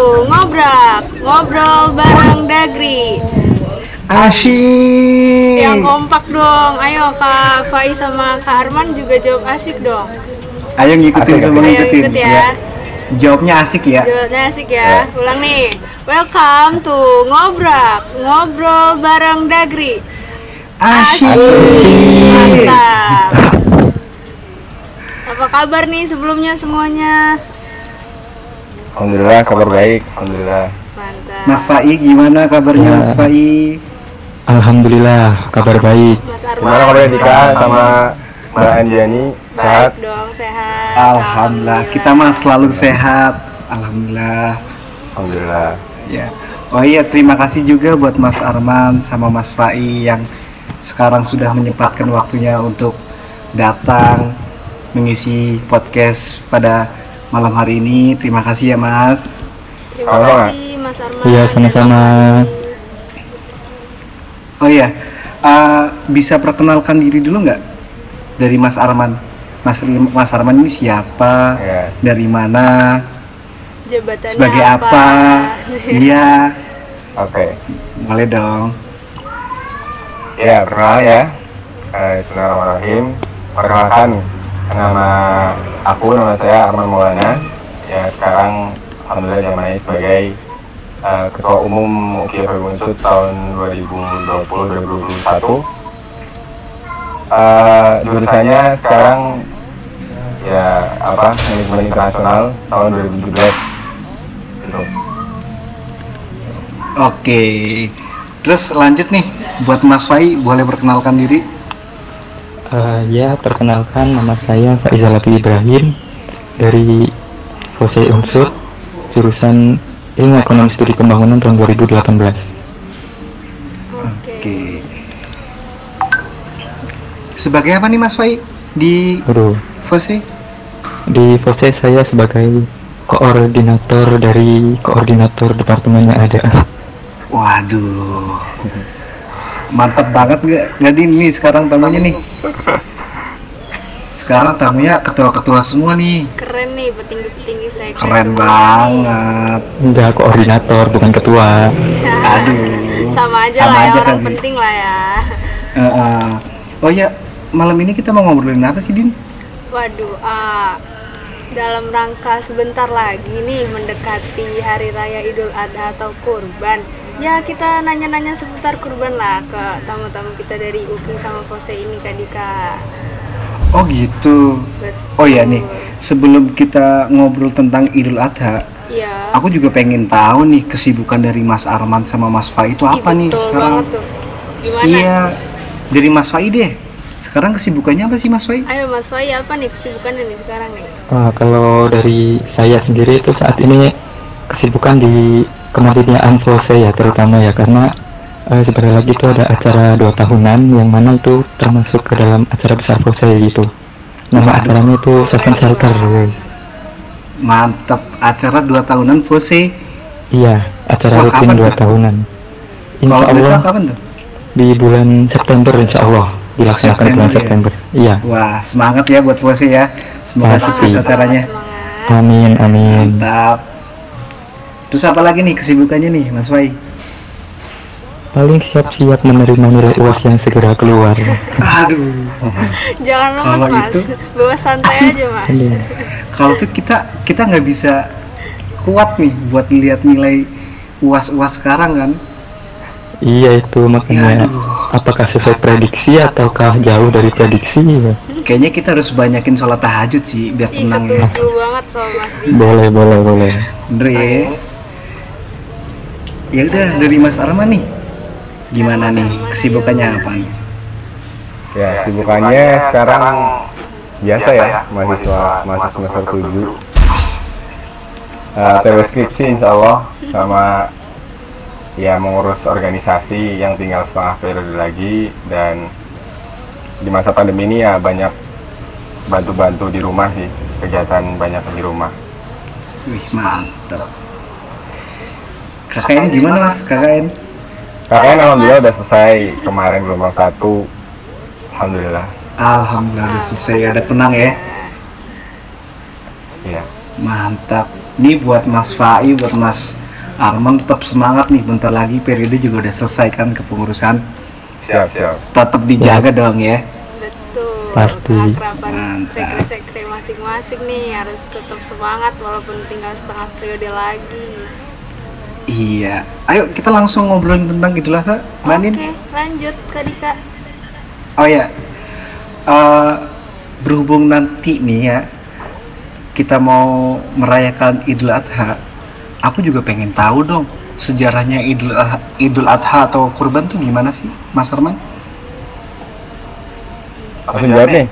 Ngobrak, ngobrol bareng Dagri. Asyik. Yang kompak dong. Ayo Kak Faiz sama Kak Arman juga jawab asik dong. Ayo ngikutin Asik, sama Ayo ngikutin. ikut ya. Jawabnya asik ya. Jawabnya asik ya. Ulang nih. Welcome to ngobrak, ngobrol bareng Dagri. Asyik. Mantap. Apa kabar nih sebelumnya semuanya? Alhamdulillah kabar baik, alhamdulillah. Mantap. Mas Fai gimana kabarnya Ya. Mas Fai? Alhamdulillah, kabar baik. Mas Arman. Gimana kabarnya Dika sama Mbak Andiani? Sehat? Baik dong, sehat. Alhamdulillah, kita mah selalu sehat. Alhamdulillah. Alhamdulillah. Ya. Oh iya, terima kasih juga buat Mas Arman sama Mas Fai yang sekarang sudah menyempatkan waktunya untuk datang mengisi podcast pada malam hari ini. Terima kasih ya, Mas. Terima Sama-sama. kasih Mas Arman. Iya, sama-sama. Oh iya, eh, bisa perkenalkan diri dulu nggak dari Mas Arman? Mas Mas Arman ini siapa? Ya. Dari mana? Jabatannya Sebagai apa? Iya, Oke. boleh dong. Ya, perkenalan ya. Eh, Bismillahirrahmanirrahim. Perkenalkan nama aku, nama saya Arman Maulana. Ya, sekarang alhamdulillah zamannya sebagai eh, Ketua Umum UKI Unsud tahun 2020-2021. Eh, jurusannya sekarang ya apa manajemen internasional tahun 2017 gitu. Oke. Terus lanjut nih, buat Mas Fai boleh perkenalkan diri? Eh, ya, perkenalkan nama saya Faizal Latif Ibrahim dari FOSE Unsur, jurusan Ilmu Ekonomi Studi Pembangunan tahun 2018. Oke. Sebagai apa nih Mas Fai di Aduh, FOSE? di FOSE saya sebagai koordinator dari koordinator departemen yang ada. Waduh. Mantap banget nggak? Nggak Din nih sekarang tamunya nih. Sekarang tamunya ketua-ketua semua nih. Keren nih petinggi-petinggi saya. Keren banget. Enggak, koordinator, bukan ketua. Aduh. Sama aja Sama lah ya aja orang kali. penting lah ya. Eh, eh. Oh ya, malam ini kita mau ngobrolin apa sih Din? Waduh, ah, dalam rangka sebentar lagi nih mendekati hari raya Idul Adha atau kurban. Ya kita nanya-nanya seputar kurban lah ke tamu-tamu kita dari UKI sama Fose ini Kak Dika. Oh gitu. Betul. Oh ya nih, sebelum kita ngobrol tentang Idul Adha, Iya. aku juga pengen tahu nih kesibukan dari Mas Arman sama Mas Fai itu Ih, apa nih betul sekarang? banget tuh. Gimana? Iya, dari Mas Fai deh. Sekarang kesibukannya apa sih Mas Fai? Ayo Mas Fai apa nih kesibukannya nih sekarang nih? Ah, kalau dari saya sendiri itu saat ini kesibukan di kemandirian FOSE ya terutama ya karena eh, sebentar lagi itu ada acara dua tahunan yang mana itu termasuk ke dalam acara besar FOSE gitu. Nama acaranya itu Seven Shelter. Mantap, acara dua tahunan Fose. Iya, acara Wah, rutin kapan dua tuh? tahunan. Insya Kalau Allah kapan tuh? di bulan September Insya Allah dilaksanakan di bulan September ya? September. Iya, Wah, semangat ya buat Fose ya. Semoga sukses acaranya. amin amin. Mantap. Terus apa lagi nih kesibukannya nih, Mas Fai? Paling siap-siap menerima nilai uas yang segera keluar. Aduh. Jangan lemas Kalau Mas. itu- Bawa santai aja Mas. Aduh. Kalau tuh kita kita nggak bisa kuat nih buat lihat nilai uas-uas sekarang kan. Iya itu makanya Aduh. apakah sesuai prediksi ataukah jauh dari prediksi ya? Kayaknya kita harus banyakin sholat tahajud sih biar Ih, tenang ya. setuju banget sama Mas. Boleh boleh boleh. Bener ya. Udah dari Mas Arman nih. Gimana nih kesibukannya apa nih? Ya, kesibukannya sekarang biasa ya, mahasiswa masuk semester 7. Uh, TW skripsi insya Allah sama ya mengurus organisasi yang tinggal setengah periode lagi dan di masa pandemi ini ya banyak bantu-bantu di rumah sih kegiatan banyak di rumah Wih mantap. KKN gimana mas? KKN? KKN alhamdulillah udah selesai kemarin gelombang satu alhamdulillah Alhamdulillah udah selesai ada tenang ya. iya Mantap. Nih buat Mas Fai, buat Mas Arman tetap semangat nih. Bentar lagi periode juga udah selesai kan kepengurusan. siap siap Tetap dijaga dong ya. Betul. Pasti. Mantap. sekre-sekre masing-masing nih harus tetap semangat walaupun tinggal setengah periode lagi. Iya. Ayo kita langsung ngobrolin tentang gitulah Sa. Manin. Oke, lanjut Kak Dika. Oh ya, Eh, berhubung nanti nih ya kita mau merayakan Idul Adha, aku juga pengen tahu dong sejarahnya Idul Adha, Idul Adha atau kurban tuh gimana sih, Mas Arman? langsung jawab nih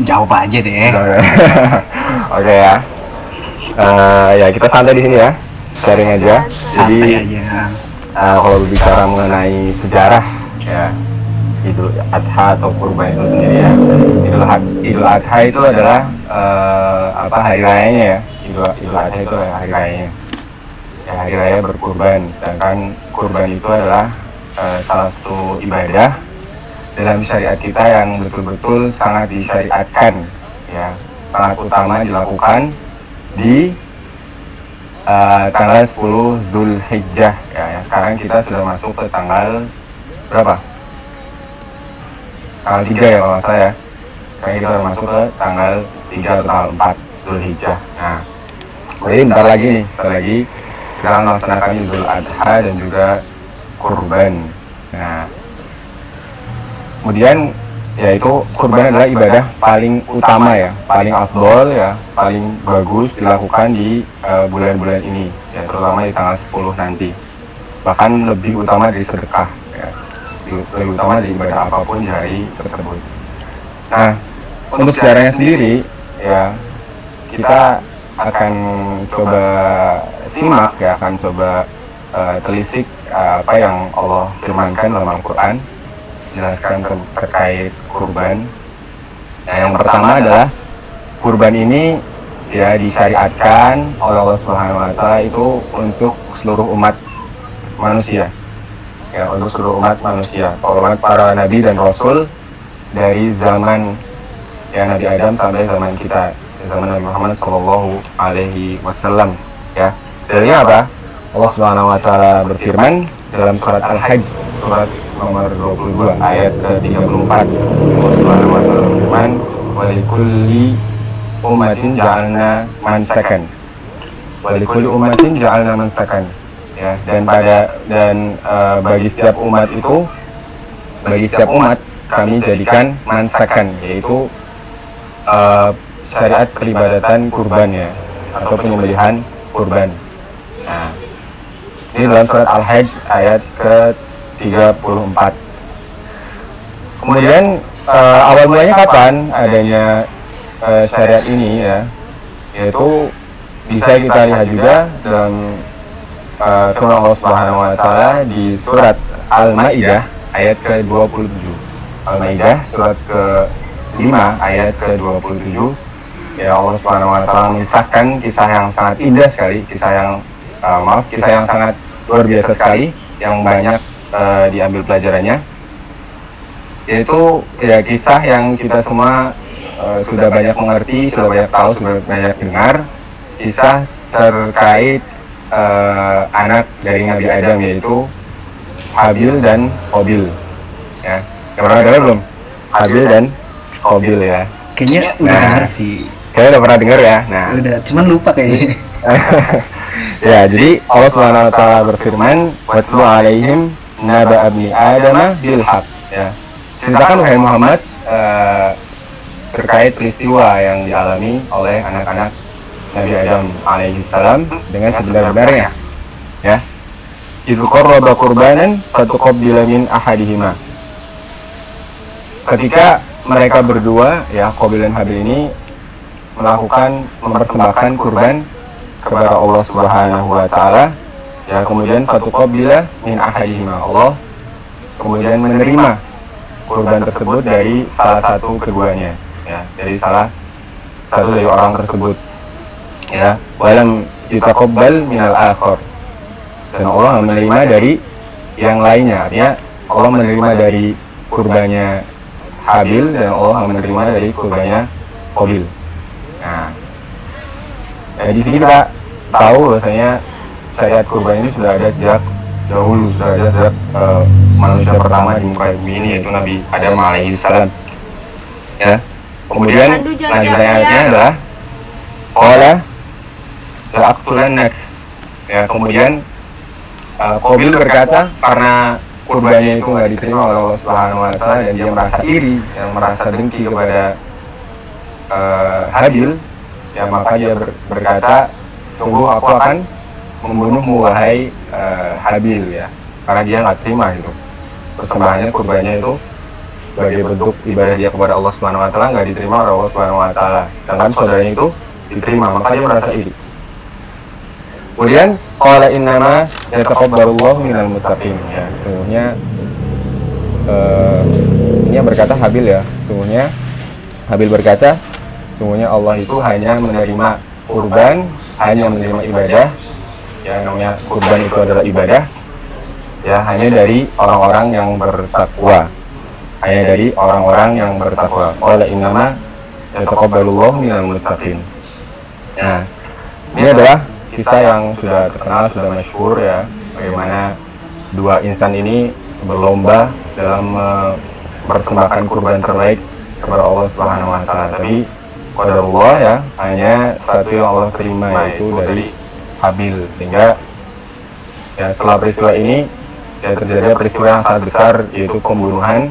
Jawab aja deh. oke ya Eh, ya kita santai di sini ya sharing aja. Santai jadi aja. eh, kalau berbicara mengenai sejarah ya Idul Adha atau kurban itu sendiri ya. Idul, Ha- Idul Adha itu adalah eh, apa hari rayanya ya. Idul, Idul Adha itu adalah hari rayanya. Ya hari raya berkurban. Sedangkan kurban itu adalah eh, salah satu ibadah dalam syariat kita yang betul-betul sangat disyariatkan ya. Sangat utama dilakukan di eh, tanggal 10 Zulhijjah. Ya yang sekarang kita sudah masuk ke tanggal berapa? Tanggal 3 ya kalau nggak salah ya. Sekarang kita sudah masuk ke tanggal 3 atau tanggal 4 Zulhijjah. Nah jadi bentar lagi nih bentar lagi kita akan melaksanakan Idul Adha dan juga kurban. Nah kemudian ya itu kurban adalah ibadah paling utama ya paling afdol ya paling bagus dilakukan di eh, bulan-bulan ini ya terutama di tanggal 10 nanti. Bahkan lebih utama dari sedekah ya. Lebih, utama dari ibadah apa pun di hari tersebut. Nah untuk sejarahnya sendiri ya kita akan coba simak ya akan coba eh, telisik eh, apa yang Allah firmankan dalam Al-Quran jelaskan ter- terkait kurban. Nah, yang pertama adalah kurban ini ya disyariatkan oleh Allah Subhanahu wa taala itu untuk seluruh umat manusia. Ya, untuk seluruh umat manusia, umat para nabi dan rasul dari zaman ya Nabi Adam sampai zaman kita, zaman Nabi Muhammad Shallallahu alaihi wasallam ya. Dalilnya apa? Allah Subhanahu wa taala berfirman dalam surat Al-Hajj surat nomor 22 ayat ke-34 Allah Subhanahu wa taala berfirman walikulli ummatin ja'alna mansakan. Walikulli ummatin ja'alna mansakan. Ya dan pada dan eh, bagi setiap umat itu bagi setiap umat kami jadikan mansakan yaitu eh, syariat peribadatan kurban ya atau penyembelihan kurban. Nah ini dalam surat Al-Hajj ayat ke-34. Kemudian eh, awal mulanya kapan adanya eh, syariat ini ya? Yaitu bisa kita lihat juga dalam eh, firman Allah Subhanahu wa taala di surat Al-Maidah ayat ke-27. Al-Maidah surat ke-5 ayat ke-27 ya Allah Subhanahu wa taala mengisahkan kisah yang sangat indah sekali, kisah yang uh, maaf, kisah yang sangat luar biasa sekali yang banyak uh, diambil pelajarannya. Yaitu ya kisah yang kita semua uh, sudah banyak mengerti, sudah banyak tahu, sudah banyak dengar kisah terkait uh, anak dari Nabi Adam yaitu Habil dan Qabil. Ya, yang pernah dengar belum? Habil dan Qabil ya. Kayaknya udah Nah. denger sih. Kayaknya udah pernah dengar ya. Nah, Udah, cuman lupa kayaknya. ya, jadi Allah Subhanahu wa taala berfirman, "Watlu 'alaihim naba abni Adam bil haq." Ya. Ceritakan wahai Muhammad eh, terkait peristiwa yang dialami oleh anak-anak Nabi Adam alaihi salam dengan sebenar-benarnya. Ya. idh qarraba qurbanan fatuqabbila min ahadihima ketika mereka berdua ya Qabil dan Habil ini melakukan mempersembahkan kurban kepada Allah Subhanahu wa taala ya kemudian fatuqabbila min ahadihima Allah kemudian menerima kurban tersebut dari salah satu keduanya. Ya dari salah satu dari orang tersebut. Ya walam yutaqabbal minal akhar. Dan Allah menerima dari yang lainnya. Artinya Allah menerima dari kurbannya Habil dan Allah menerima dari kurbannya Qabil. Nah ya, di sini kita tahu bahwasanya syariat kurban ini sudah ada sejak dahulu sudah ada sejak eh, manusia pertama di muka bumi ini yaitu Nabi Adam alaihissalam ya. Kemudian lanjut ayatnya adalah Qala la'aqtulannak ya kemudian uh, Qabil berkata karena kurbannya itu nggak diterima oleh Allah Subhanahu Wa Taala dan dia merasa iri yang merasa dengki kepada uh, Habil ya maka dia ber- berkata sungguh aku akan membunuhmu wahai uh, Habil ya karena dia nggak terima itu persembahannya kurbannya itu sebagai bentuk ibadah dia kepada Allah Subhanahu Wa Taala nggak diterima oleh Allah Subhanahu Wa Taala sedangkan saudaranya itu diterima maka dia merasa iri Kemudian qala innama yataqabbalullahu minal muttaqin. Ya, sesungguhnya eh ini yang berkata Habil ya. Sesungguhnya Habil berkata, sesungguhnya Allah itu hanya menerima kurban, hanya menerima ibadah. Ya, namanya kurban itu adalah ibadah. Ya, hanya dari orang-orang yang bertakwa. Hanya dari orang-orang yang bertakwa. Qala innama yataqabbalullahu minal muttaqin. Nah, ini adalah kisah yang sudah terkenal, sudah masyhur ya, bagaimana dua insan ini berlomba dalam mempersembahkan kurban terbaik kepada Allah Subhanahu wa taala. Tapi pada Allah ya, hanya satu yang Allah terima yaitu dari Habil sehingga ya setelah peristiwa ini ya terjadi peristiwa yang sangat besar yaitu pembunuhan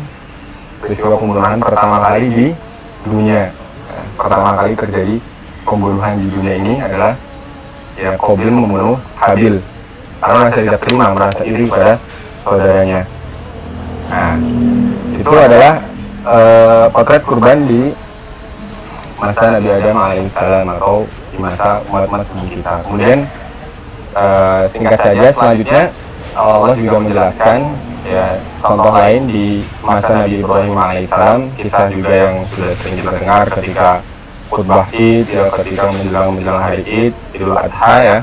peristiwa pembunuhan pertama kali di dunia. Ya, pertama kali terjadi pembunuhan di dunia ini adalah ya Qabil membunuh Habil karena merasa tidak terima, merasa iri pada saudaranya. Nah, itu adalah eh, potret kurban di masa Nabi Adam alaihissalam atau di masa umat-umat sebelum kita. Kemudian eh, singkat saja selanjutnya Allah juga menjelaskan ya contoh lain di masa Nabi Ibrahim alaihissalam kisah juga yang sudah sering kita dengar ketika khutbah Id ya ketika menjelang menjelang hari Id Idul Adha ya.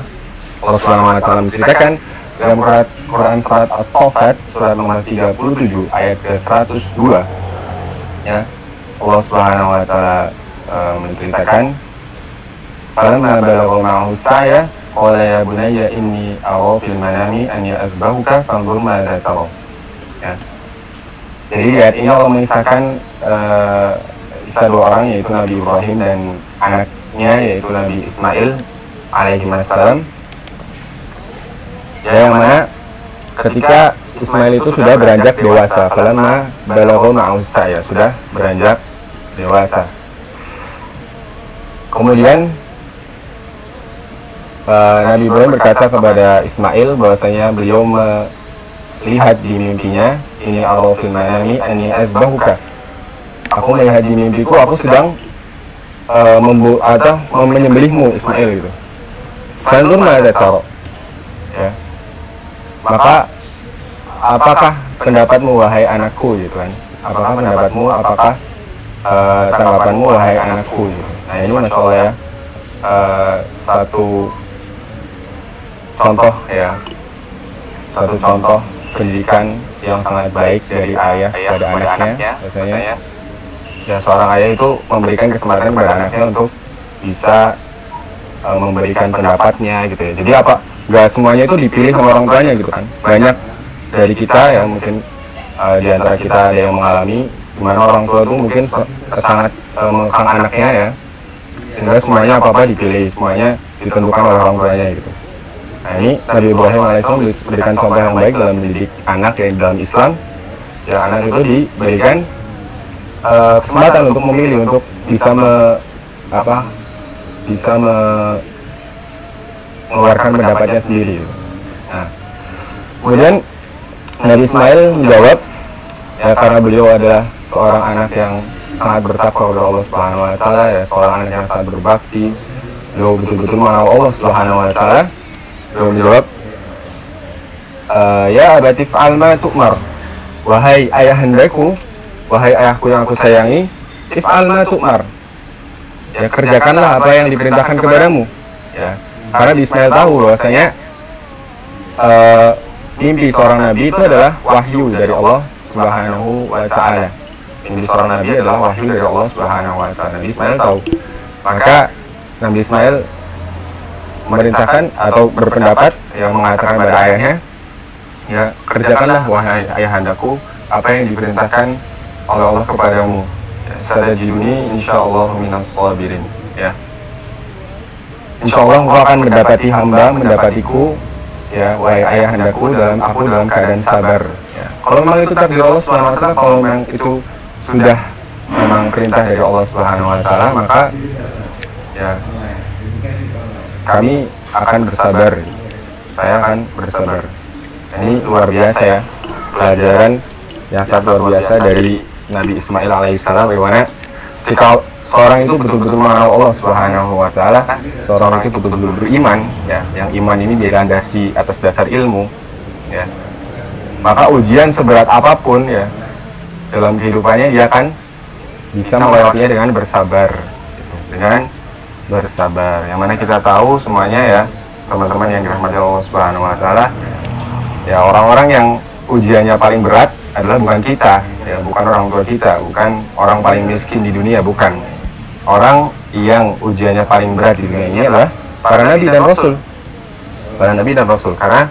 Allah Subhanahu wa taala menceritakan dalam Quran, Quran surat As-Saffat surat nomor 37 ayat ke-102 ya. Allah Subhanahu wa taala menceritakan Falamma balagha ma'ahu saya qala ya bunayya inni ara fil manami an ya'zbahuka fanzur madza tara ya. Jadi di ayat ini Allah mengisahkan eh, kisah dua orang yaitu Nabi Ibrahim dan anaknya yaitu Nabi Ismail alaihi wassalam. Ya yang mana ketika Ismail itu sudah beranjak dewasa falamma balagha ma'ahu saya sudah beranjak dewasa. Kemudian eh, Nabi Ibrahim berkata kepada Ismail bahwasanya beliau melihat di mimpinya ini Allah fil manami ani azbahuka aku melihat di mimpiku aku sedang uh, membu atau menyembelihmu Ismail gitu. Fanzur ada taro. Ya. Maka apakah pendapatmu wahai anakku gitu kan? Apakah pendapatmu? Apakah uh, tanggapanmu wahai anakku gitu. Nah ini masya Allah ya uh, satu contoh ya. satu contoh pendidikan yang sangat baik dari ayah pada anaknya biasanya. ya seorang ayah itu memberikan kesempatan kepada anaknya untuk bisa uh, memberikan pendapatnya gitu ya. Jadi apa? Nggak semuanya itu dipilih sama orang tuanya gitu kan? Banyak dari kita ya mungkin uh, di antara kita ada yang mengalami di mana orang tua itu mungkin sangat uh, mengekang anaknya ya. Sehingga semuanya apa apa dipilih semuanya ditentukan oleh orang tuanya gitu nah ini Nabi Ibrahim alaihissalam diberikan contoh yang baik dalam mendidik anak ya dalam Islam. Ya anak itu diberikan eh, kesempatan untuk memilih untuk bisa me, apa bisa me, mengeluarkan pendapatnya sendiri. Nah, kemudian Nabi Ismail menjawab ya karena beliau adalah seorang anak yang sangat bertakwa kepada Allah Subhanahu wa taala ya seorang anak yang sangat berbakti. Beliau betul-betul mengenal Allah Subhanahu wa taala beliau menjawab "Eh, ya abatif alma tu'mar wahai ayahandaku wahai ayahku yang aku sayangi if alma tu'mar ya kerjakanlah apa yang diperintahkan kepadamu ya karena di Ismail tahu bahwasanya eh, mimpi seorang nabi itu adalah wahyu dari Allah Subhanahu wa taala. Mimpi seorang nabi adalah wahyu dari Allah Subhanahu wa taala. Nabi Ismail tahu. Maka Nabi Ismail memerintahkan atau berpendapat yang mengatakan pada ayahnya, ya kerjakanlah wahai ayahandaku apa yang diperintahkan oleh Allah kepadamu. Ya, Sadajuni insyaallah minas sabirin. Ya. Insyaallah engkau akan mendapati hamba, mendapatiku ya wahai ayahandaku dalam aku dalam keadaan sabar ya. kalau memang itu takdir Allah taala kalau memang itu sudah memang perintah dari Allah Subhanahu wa taala maka ya kami akan bersabar. Saya akan bersabar. Ini luar biasa ya. Pelajaran yang sangat luar biasa dari Nabi Ismail alaihissalam. Bagaimana? Ketika seorang itu betul-betul mengenal Allah Subhanahu wa taala, seorang itu betul-betul beriman ya, yang iman ini dilandasi atas dasar ilmu ya. Maka ujian seberat apa pun ya dalam kehidupannya dia akan bisa melewatinya dengan bersabar gitu. Dengan bersabar. Yang mana kita tahu semuanya ya, teman-teman yang dirahmati Allah Subhanahu wa taala ya orang-orang yang ujiannya paling berat adalah bukan kita, ya bukan orang tua kita, bukan orang paling miskin di dunia, bukan. Orang yang ujiannya paling berat di dunia ini adalah para nabi dan rasul. Para nabi dan rasul karena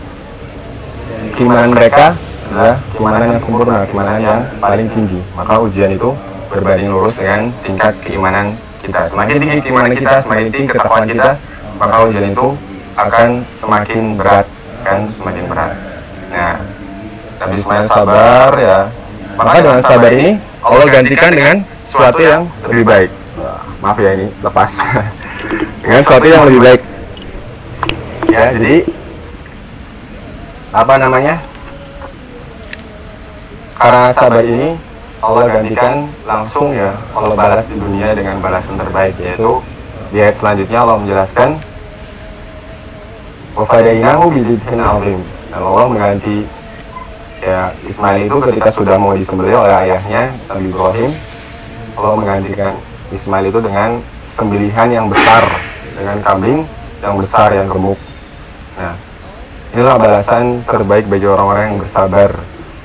keimanan mereka adalah keimanan yang sempurna, keimanan yang paling tinggi. Maka ujian itu berbanding lurus dengan tingkat keimanan kita. Semakin tinggi keimanan kita, semakin tinggi ketakwaan kita, maka ujian itu akan semakin berat, kan semakin berat. Nah, Nabi Ismail sabar ya. Maka dengan sabar ini Allah gantikan dengan sesuatu yang lebih baik. Wah, Maaf ya ini lepas. dengan sesuatu yang lebih baik. Ya, jadi apa namanya? Karena sabar ini Allah gantikan langsung ya Allah balas di dunia dengan balasan terbaik yaitu di ayat selanjutnya Allah menjelaskan wafadainahu bidibhin azim. Dan Allah mengganti ya Ismail itu ketika sudah mau disembelih oleh ayahnya Nabi Ibrahim Allah menggantikan Ismail itu dengan sembelihan yang besar dengan kambing yang besar yang gemuk. Nah inilah balasan terbaik bagi orang-orang yang bersabar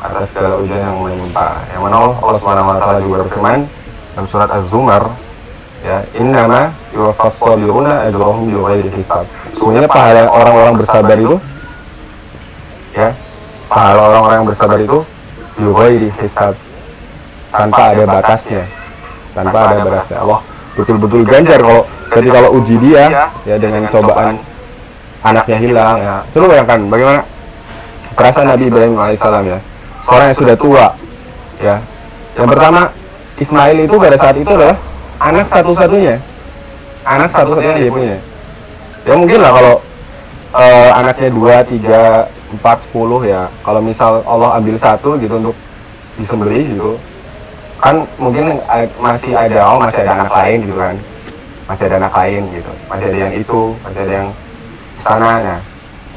atas segala ujian yang menimpa yang mana Allah Subhanahu wa taala juga berfirman dalam surat Az-Zumar ya innama yuwaffas sabiruna ajrahum bighairi hisab. Sesungguhnya pahala orang-orang bersabar itu ya pahala orang-orang yang bersabar itu bighairi hisab. Tanpa ada batasnya tanpa ada batasnya. Allah betul-betul ganjar kalau ketika kalau uji dia ya dengan cobaan. anaknya hilang ya. Coba bayangkan bagaimana perasaan Nabi Ibrahim alaihissalam ya seorang yang sudah tua ya. Yang pertama Ismail itu pada saat itu adalah anak satu-satunya. Anak satu-satunya dia punya. Ya mungkin lah kalau eh, anaknya dua tiga empat sepuluh ya. Kalau misal Allah ambil satu gitu untuk disembelih gitu kan mungkin masih ada oh masih ada anak lain gitu kan. Masih ada anak lain gitu. Masih ada yang itu masih ada yang sananya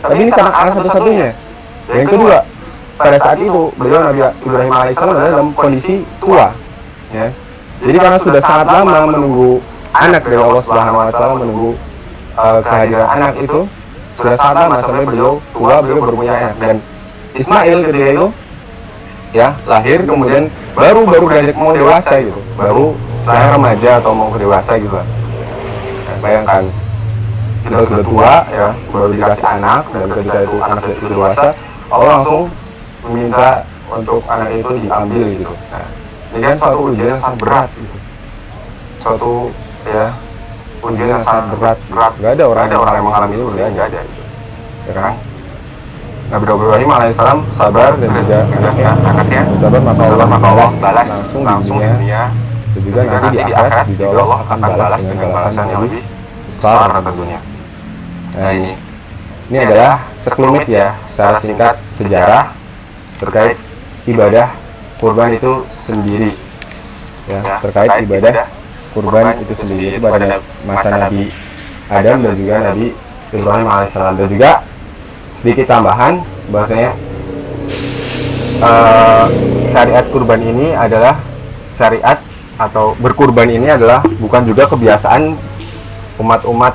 tapi ini sama anak satu-satunya. Yang kedua pada saat itu beliau Nabi Ibrahim alaihissalam dalam kondisi tua ya. Jadi karena sudah sangat lama menunggu anak dari Allah Subhanahu wa taala menunggu uh, kehadiran anak itu sudah sangat lama sampai beliau tua beliau punya anak dan Ismail ketika itu ya lahir kemudian baru baru beranjak mau dewasa gitu. Baru setelah remaja atau mau dewasa gitu. Ya, bayangkan kita sudah tua ya baru dikasih anak dan ketika itu anak itu dewasa Allah langsung meminta untuk anak itu diambil gitu. Nah, ini kan suatu ujian yang sangat berat gitu. Suatu ya ujian yang sangat berat. Berat nggak ada orang ada orang yang mengalami itu nggak ada gitu. ya kan? Nabi Ibrahim alaihissalam sabar dan juga anaknya anaknya sabar maka Allah, maka Allah balas langsung, langsung di dunia. dan juga nanti di akhirat juga Allah akan balas dengan balasan yang lebih besar tentunya. Nah ini ini adalah sekelumit ya secara singkat sejarah terkait ibadah kurban itu sendiri. Ya terkait ibadah kurban itu sendiri pada masa Nabi Adam dan juga Nabi Ibrahim alaihissalam. Dan juga sedikit tambahan bahwasanya eh, syariat kurban ini adalah syariat atau berkurban ini adalah bukan juga kebiasaan umat-umat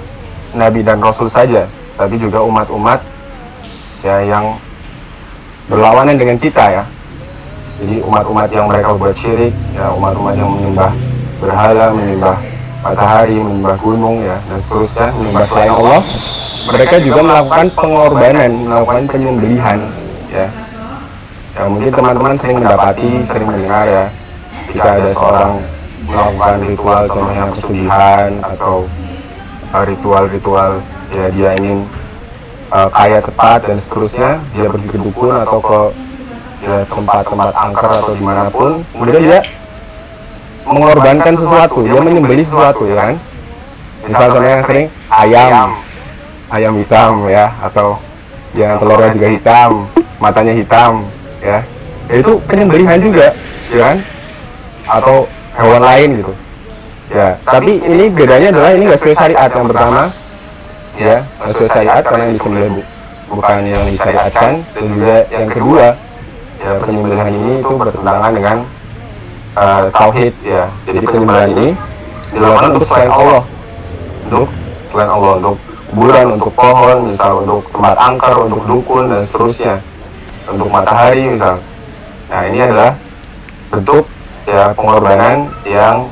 Nabi dan Rasul saja, tapi juga umat-umat ya yang berlawanan dengan kita ya. Jadi umat-umat yang mereka buat syirik, ya umat-umat yang menyembah berhala, menyembah matahari, menyembah gunung ya dan seterusnya, menyembah selain Allah. Mereka juga melakukan pengorbanan, melakukan penyembelihan ya. Ya mungkin teman-teman sering mendapati, sering mendengar ya jika ada seorang melakukan ritual contohnya pesugihan atau uh, ritual-ritual ya dia ingin uh, kaya cepat dan seterusnya dia pergi ke dukun atau ke ya, tempat-tempat angker atau di mana pun. Kemudian dia mengorbankan sesuatu dia menyembelih sesuatu ya kan? Misalnya yang sering ayam. Ayam hitam ya atau yang telurnya juga hitam matanya hitam ya. Ya, itu penyembelihan juga ya kan? Atau hewan lain gitu. Ya tapi ini bedanya adalah ini nggak sesuai syariat. Yang pertama ya nggak sesuai syariat karena yang disembelih bu- bukan yang disyariatkan dan juga yang kedua ya penyembelihan ini itu bertentangan dengan uh, tauhid ya. jadi penyembelihan ini dilakukan untuk selain Allah. Untuk selain Allah untuk kuburan untuk pohon misal untuk tempat angker untuk dukun dan seterusnya. Untuk matahari misal. Nah ini adalah bentuk ya pengorbanan yang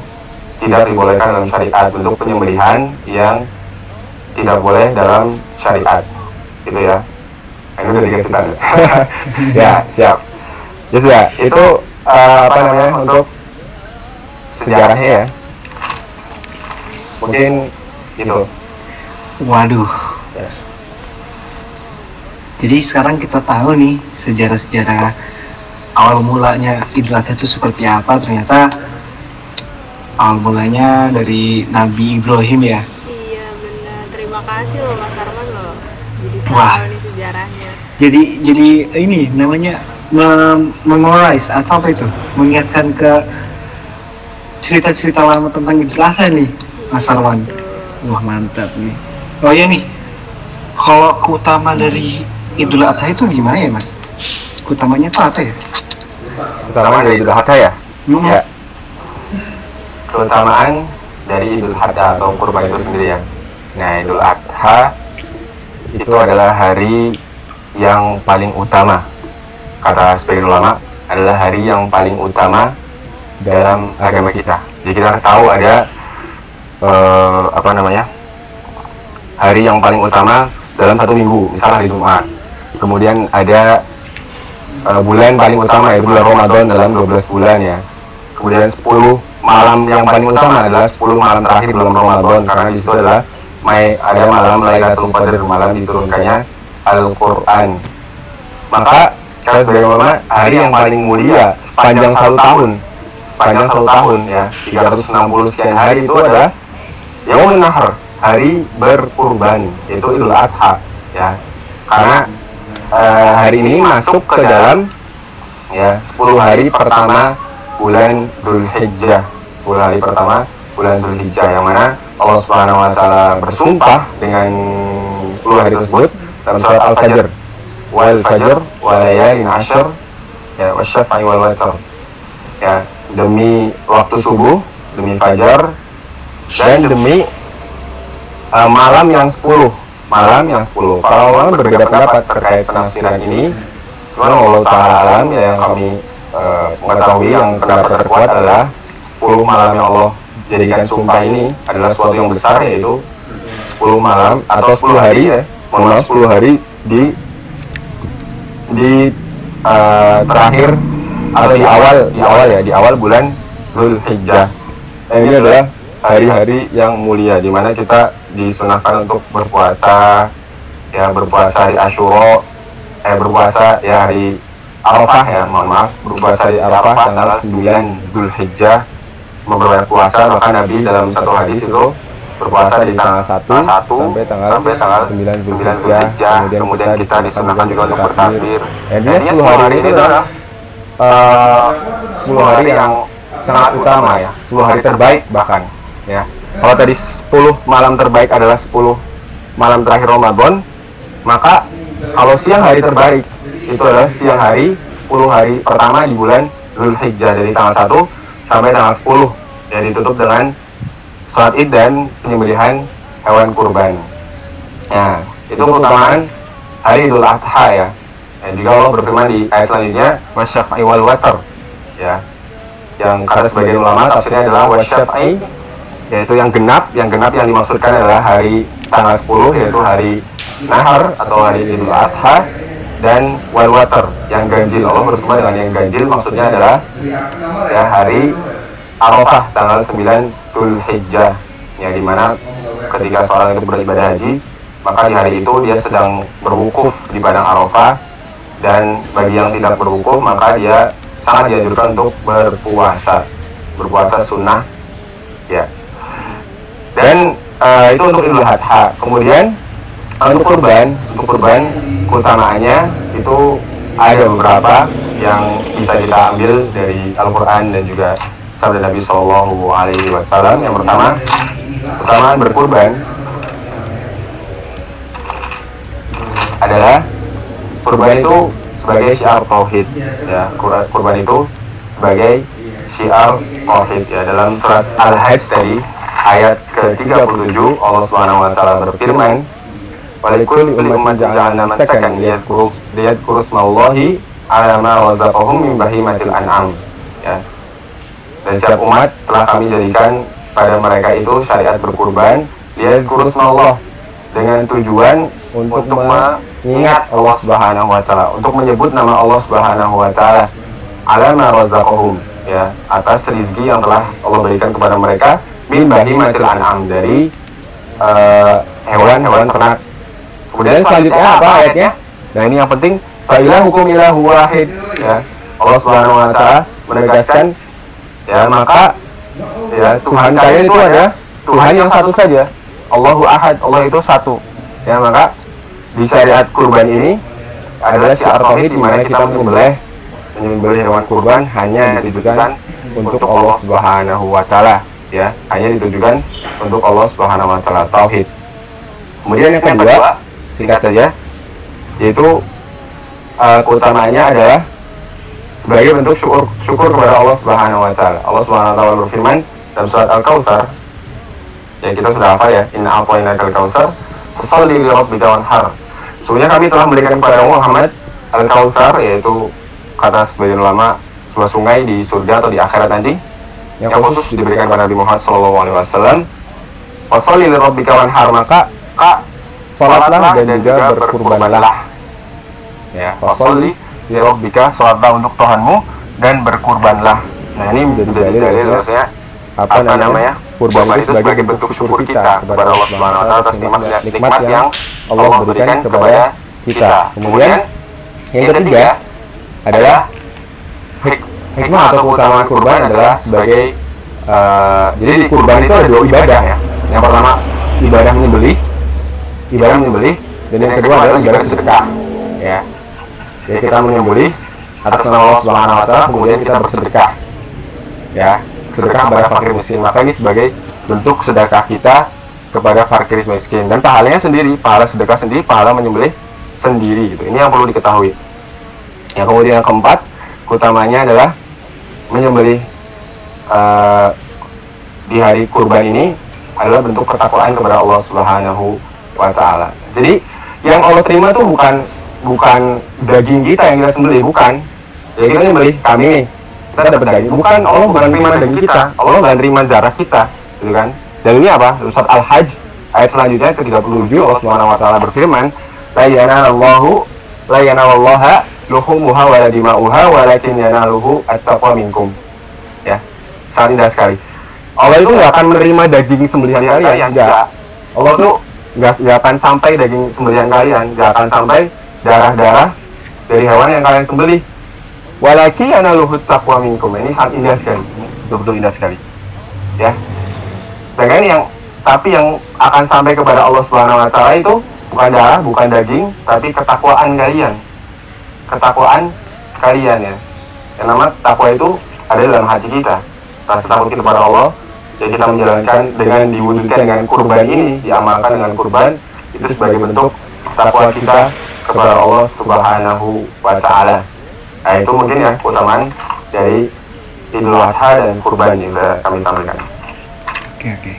tidak dibolehkan dalam syariat. Bentuk penyembelihan yang tidak boleh dalam syariat. Gitu ya. Nah, ini udah dikasih tanda. Ya siap. Ya sudah itu eh, apa namanya untuk sejarahnya ya? Mungkin gitu. Waduh. Jadi sekarang kita tahu nih sejarah-sejarah awal mulanya Idul Adha itu seperti apa. Ternyata awal mulanya dari Nabi Ibrahim ya. Iya kasih loh Mas Arman loh. Jadi Wah. tahu nih sejarahnya. Jadi jadi ini namanya mem- memorize atau apa itu? Mengingatkan ke cerita-cerita lama tentang Idul Adha nih, Mas Arwan. Betul. Wah mantap nih. Oh iya nih, kalau keutama dari Idul Adha itu gimana ya mas? Keutamanya itu apa ya? utama dari Idul Adha ya Hmm. ya keutamaan dari Idul Adha atau kurban itu sendiri ya nah Idul Adha itu adalah hari yang paling utama. Kata sebagian ulama adalah hari yang paling utama dalam agama kita. Jadi kita tahu ada eh, apa namanya hari yang paling utama dalam satu minggu misalnya hari Jumat. Kemudian ada uh, bulan paling utama ya bulan Ramadan dalam 12 bulan ya. Kemudian 10 malam yang paling utama adalah 10 malam terakhir bulan Ramadan karena di adalah mai ada malam Lailatul Qadar malam diturunkannya Al-Qur'an. Maka kata sebagai ulama hari yang paling mulia sepanjang satu tahun. Sepanjang satu tahun ya 360 sekian hari itu adalah Yaumun Nahar hari berkurban yaitu Idul Adha ya. Karena eh, hari ini masuk ke dalam ya 10 hari pertama bulan Zulhijjah 10 hari pertama bulan Zulhijjah yang mana Allah Subhanahu wa taala bersumpah dengan 10 hari tersebut dalam surat Al-Fajr. Wal fajr wal layalin ashr ya wasyafa'i wal watr ya demi waktu subuh demi fajar dan demi uh, malam yang 10 malam yang 10 para ulama berbeda pendapat terkait penafsiran ini. Cuman Allah Ta'ala alam ya yang kami uh, mengetahui yang pendapat terkuat adalah 10 malam yang Allah jadikan sumpah ini adalah suatu yang besar yaitu 10 malam atau 10 hari ya. mohon maaf 10 hari di di uh, terakhir atau di awal di awal ya di awal bulan Zulhijjah Nah, ini adalah hari-hari yang mulia di mana kita disunahkan untuk berpuasa. Ya berpuasa hari Asyura eh berpuasa ya hari Arafah ya mohon maaf. Berpuasa di Arafah tanggal 9 Zulhijjah memperbanyak puasa bahkan Nabi dalam satu hadis itu berpuasa di tanggal 1 sampai tanggal, sampai tanggal 9 Zulhijjah. Kemudian, kemudian kita disunahkan juga untuk bertakbir. Intinya 10 hari ini adalah eh, 10 hari yang sangat utama ya, 10 hari terbaik bahkan ya. Kalau tadi 10 malam terbaik adalah 10 malam terakhir Ramadan, maka kalau siang hari terbaik itu adalah siang hari 10 hari pertama di bulan Zulhijjah dari tanggal 1 sampai tanggal 10 yang ditutup dengan sholat id dan penyembelihan hewan kurban. Nah, itu keutamaan hari Idul Adha ya. Dan juga Allah berfirman di ayat selanjutnya, wasyaf'i wal watar. Ya. Yang kata sebagian ulama tafsirnya adalah wasyaf'i yaitu yang genap, yang genap yang dimaksudkan adalah hari tanggal 10 yaitu hari Nahar atau hari Idul Adha dan wal watar yang ganjil Allah berfirman dengan yang ganjil maksudnya adalah ya hari Arafah tanggal 9 Dzulhijjah ya di mana ketika seorang itu beribadah haji maka di hari itu dia sedang berwukuf di padang Arafah. Dan bagi yang tidak berwukuf maka dia sangat dianjurkan untuk berpuasa. Berpuasa sunnah. Ya. Dan eh, itu untuk Idul Adha. Kemudian untuk kurban untuk kurban keutamaannya itu ada beberapa yang bisa kita ambil dari Al-Quran dan juga sabda Nabi Shallallahu Alaihi Wasallam. Yang pertama, pertama berkurban adalah kurban itu sebagai syiar tauhid. Ya, kur- kurban itu sebagai syiar tauhid. Ya, dalam surat Al-Hajj tadi ayat ke-37 Allah Subhanahu Wa Taala berfirman, Walikul ummat ja'alna masakan liyadkuru liyadkuru smallahi ala ma razaqahum min bahimatil an'am. Ya, dan setiap umat telah kami jadikan pada mereka itu syariat berkurban lihat kurus Allah dengan tujuan untuk, mengingat Allah Subhanahu wa taala untuk menyebut nama Allah Subhanahu wa taala. Alama razaqahum ya atas rezeki yang telah Allah berikan kepada mereka min bahimatil an'am dari eh, hewan-hewan ternak kemudian selanjutnya apa ayatnya? Nah ini yang penting fa'ilah hukum ilahu wahid. Ya Allah Subhanahu wa taala menegaskan ya maka ya Tuhan kalian itu ada Tuhan yang satu saja. Allahu Ahad Allah itu satu. Ya maka di syariat kurban ini adalah syiar tauhid di mana kita menyembelih menyembelih hewan kurban hanya ditujukan untuk Allah Subhanahu wa taala. Ya hanya ditujukan untuk Allah Subhanahu wa taala tauhid. Kemudian yang kedua singkat saja yaitu uh, keutamaannya adalah sebagai bentuk syukur syukur kepada Allah Subhanahu wa taala. Allah Subhanahu wa taala berfirman dalam surat Al-Kautsar yang kita sudah hafal ya, inna a'tainaka al-kautsar fasalli li rabbika wanhar. Sebenarnya kami telah memberikan kepada Muhammad Al-Kautsar yaitu kata sebagian ulama sebuah sungai di surga atau di akhirat nanti yang khusus diberikan kepada Nabi Muhammad sallallahu alaihi wasallam. Fasalli li rabbika wanhar maka kak salatlah dan juga berkurbanlah. Ya, fasalli li rabbika salatlah untuk Tuhanmu dan berkurbanlah. Nah, ini menjadi dalil bahwasanya apa, namanya? Kurban itu sebagai bentuk syukur kita kepada Allah Subhanahu wa taala atas nikmat nikmat yang Allah berikan kepada kita. Kemudian yang ketiga adalah hik- hikmah atau keutamaan kurban adalah sebagai eh, jadi di kurban itu ada dua ibadah ya. Yang pertama ibadah menyembelih, ibadah menyembelih, dan yang kedua adalah ibadah sedekah. Ya. Jadi kita menyembelih atas nama Allah Subhanahu wa taala kemudian kita bersedekah. Ya, sedekah kepada fakir miskin. Maka ini sebagai bentuk sedekah kita kepada fakir miskin dan pahalanya sendiri, pahala sedekah sendiri, pahala menyembelih sendiri gitu. Ini yang perlu diketahui. Yang kemudian yang keempat, utamanya adalah menyembelih eh, di hari kurban ini adalah bentuk ketakwaan kepada Allah Subhanahu wa taala. Jadi yang Allah terima tuh bukan bukan daging kita yang kita sembelih, bukan. Jadi kita nyembelih kami nih, kita dapat daging. Bukan Allah bukan terima daging kita, Allah bukan terima darah kita, gitu kan? Dalilnya apa? Dalam Surat Al-Hajj ayat selanjutnya ke 37 Allah Subhanahu wa taala berfirman, "La yanallahu la yanalallaha luhumuha wa la dima'uha walakin yanaluhu at-taqwa minkum." Ya. Sangat indah sekali. Allah itu nggak akan menerima daging sembelihan kalian, enggak. Allah tuh nggak nggak akan sampai daging sembelihan kalian, nggak akan sampai darah-darah dari hewan yang kalian sembelih. Walaki analuhu taqwa minkum. Ini sangat indah sekali. Betul-betul indah sekali. Ya. Sedangkan yang tapi yang akan sampai kepada Allah Subhanahu wa taala itu bukan darah, bukan daging, tapi ketakwaan kalian. Ketakwaan kalian ya. Yang nama takwa itu ada dalam hati kita. Rasa takut kepada Allah, ya kita menjalankan dengan diwujudkan dengan kurban ini, diamalkan dengan kurban itu sebagai bentuk takwa kita kepada Allah Subhanahu wa taala. Nah, itu mungkin ya keutamaan dari Idul Adha dan kurban yang kami sampaikan. Oke oke.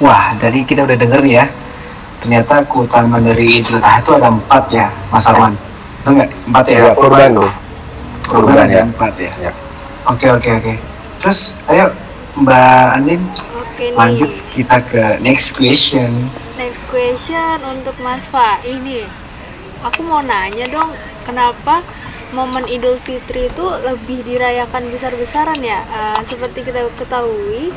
Wah, dari kita udah denger ya. Ternyata keutamaan dari Idul Adha itu ada empat ya, Mas Arman. Betul nggak? Empat ya? Ya, kurban tuh. Kurban kurban ya. empat ya. Ya. Oke oke oke. Terus, ayo Mbak Andin Oke nih. lanjut kita ke next question. Next question untuk Mas Fa ini. Aku mau nanya dong, kenapa momen Idul Fitri itu lebih dirayakan besar-besaran ya? Eh, seperti kita ketahui,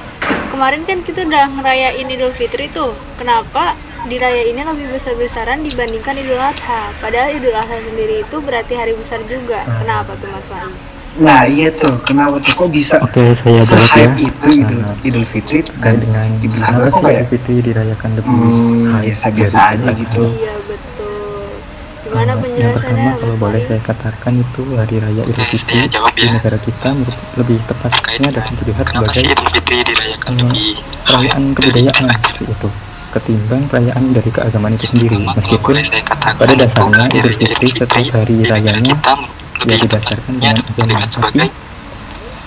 kemarin kan kita udah ngerayain Idul Fitri tuh. Kenapa dirayainnya lebih besar-besaran dibandingkan Idul Adha? Padahal Idul Adha sendiri itu berarti hari besar juga. Kenapa tuh Mas Fa? Nah iya tuh, kenapa tuh kok bisa Oke, saya jawab ya. itu Idul, Nah, Idul Fitri terkait dan dengan Idul Adha kok kayak Idul Fitri dirayakan lebih hmm, hype biasa-biasa dari aja gitu. Iya betul. Eh, Gimana yang penjelasannya pertama kalau boleh saya katakan itu hari raya Idul Oke, Fitri saya jawab di ya. negara kita lebih tepatnya dapat dilihat sebagai Idul Fitri dirayakan eh, lebih perayaan kebudayaan seperti itu ketimbang perayaan dari keagamaan itu sendiri Pertama, kalau meskipun boleh saya katakan pada itu dasarnya Idul Fitri setiap hari negara rayanya kita ya lebih didasarkan dengan agama tapi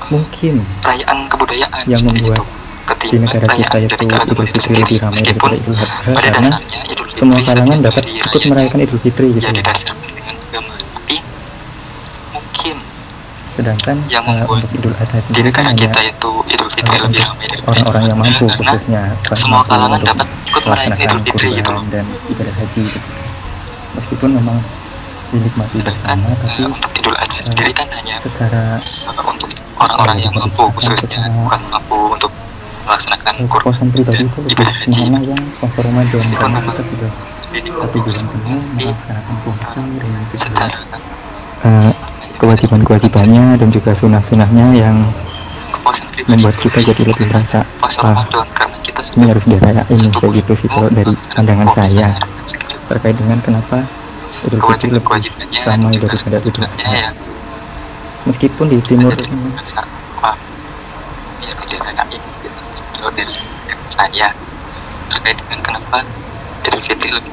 mungkin perayaan kebudayaan yang seperti membuat di negara kita itu Idul Fitri lebih ramai daripada Idul Adha karena semua kalangan dapat ikut merayakan Idul Fitri gitu. ya sedangkan yang eh, membuat untuk Idul Adha di sendiri kan hanya kita itu Idul Fitri eh, lebih ramai orang-orang yang mampu khususnya semua kalangan dapat ikut merayakan Idul Fitri gitu dan ibadah haji. Gitu. meskipun memang dinikmati bersama eh, tapi untuk Idul Adha sendiri kan hanya secara untuk orang-orang yang mampu khususnya bukan mampu untuk melaksanakan eh, kurban pribadi itu lebih ibadah haji mana yang puasa Ramadan karena kita sudah satu bulan penuh melaksanakan puasa dengan secara eh, kewajiban-kewajibannya dan juga sunah-sunahnya yang membuat kita jadi lebih merasa wah kita ini harus dirayain satu kayak gitu sih kalau dari pandangan saya. terkait dengan kenapa Idul Fitri lebih ramai juga daripada Idul Adha ya meskipun di timur dari saya terkait dengan kenapa Idul Fitri lebih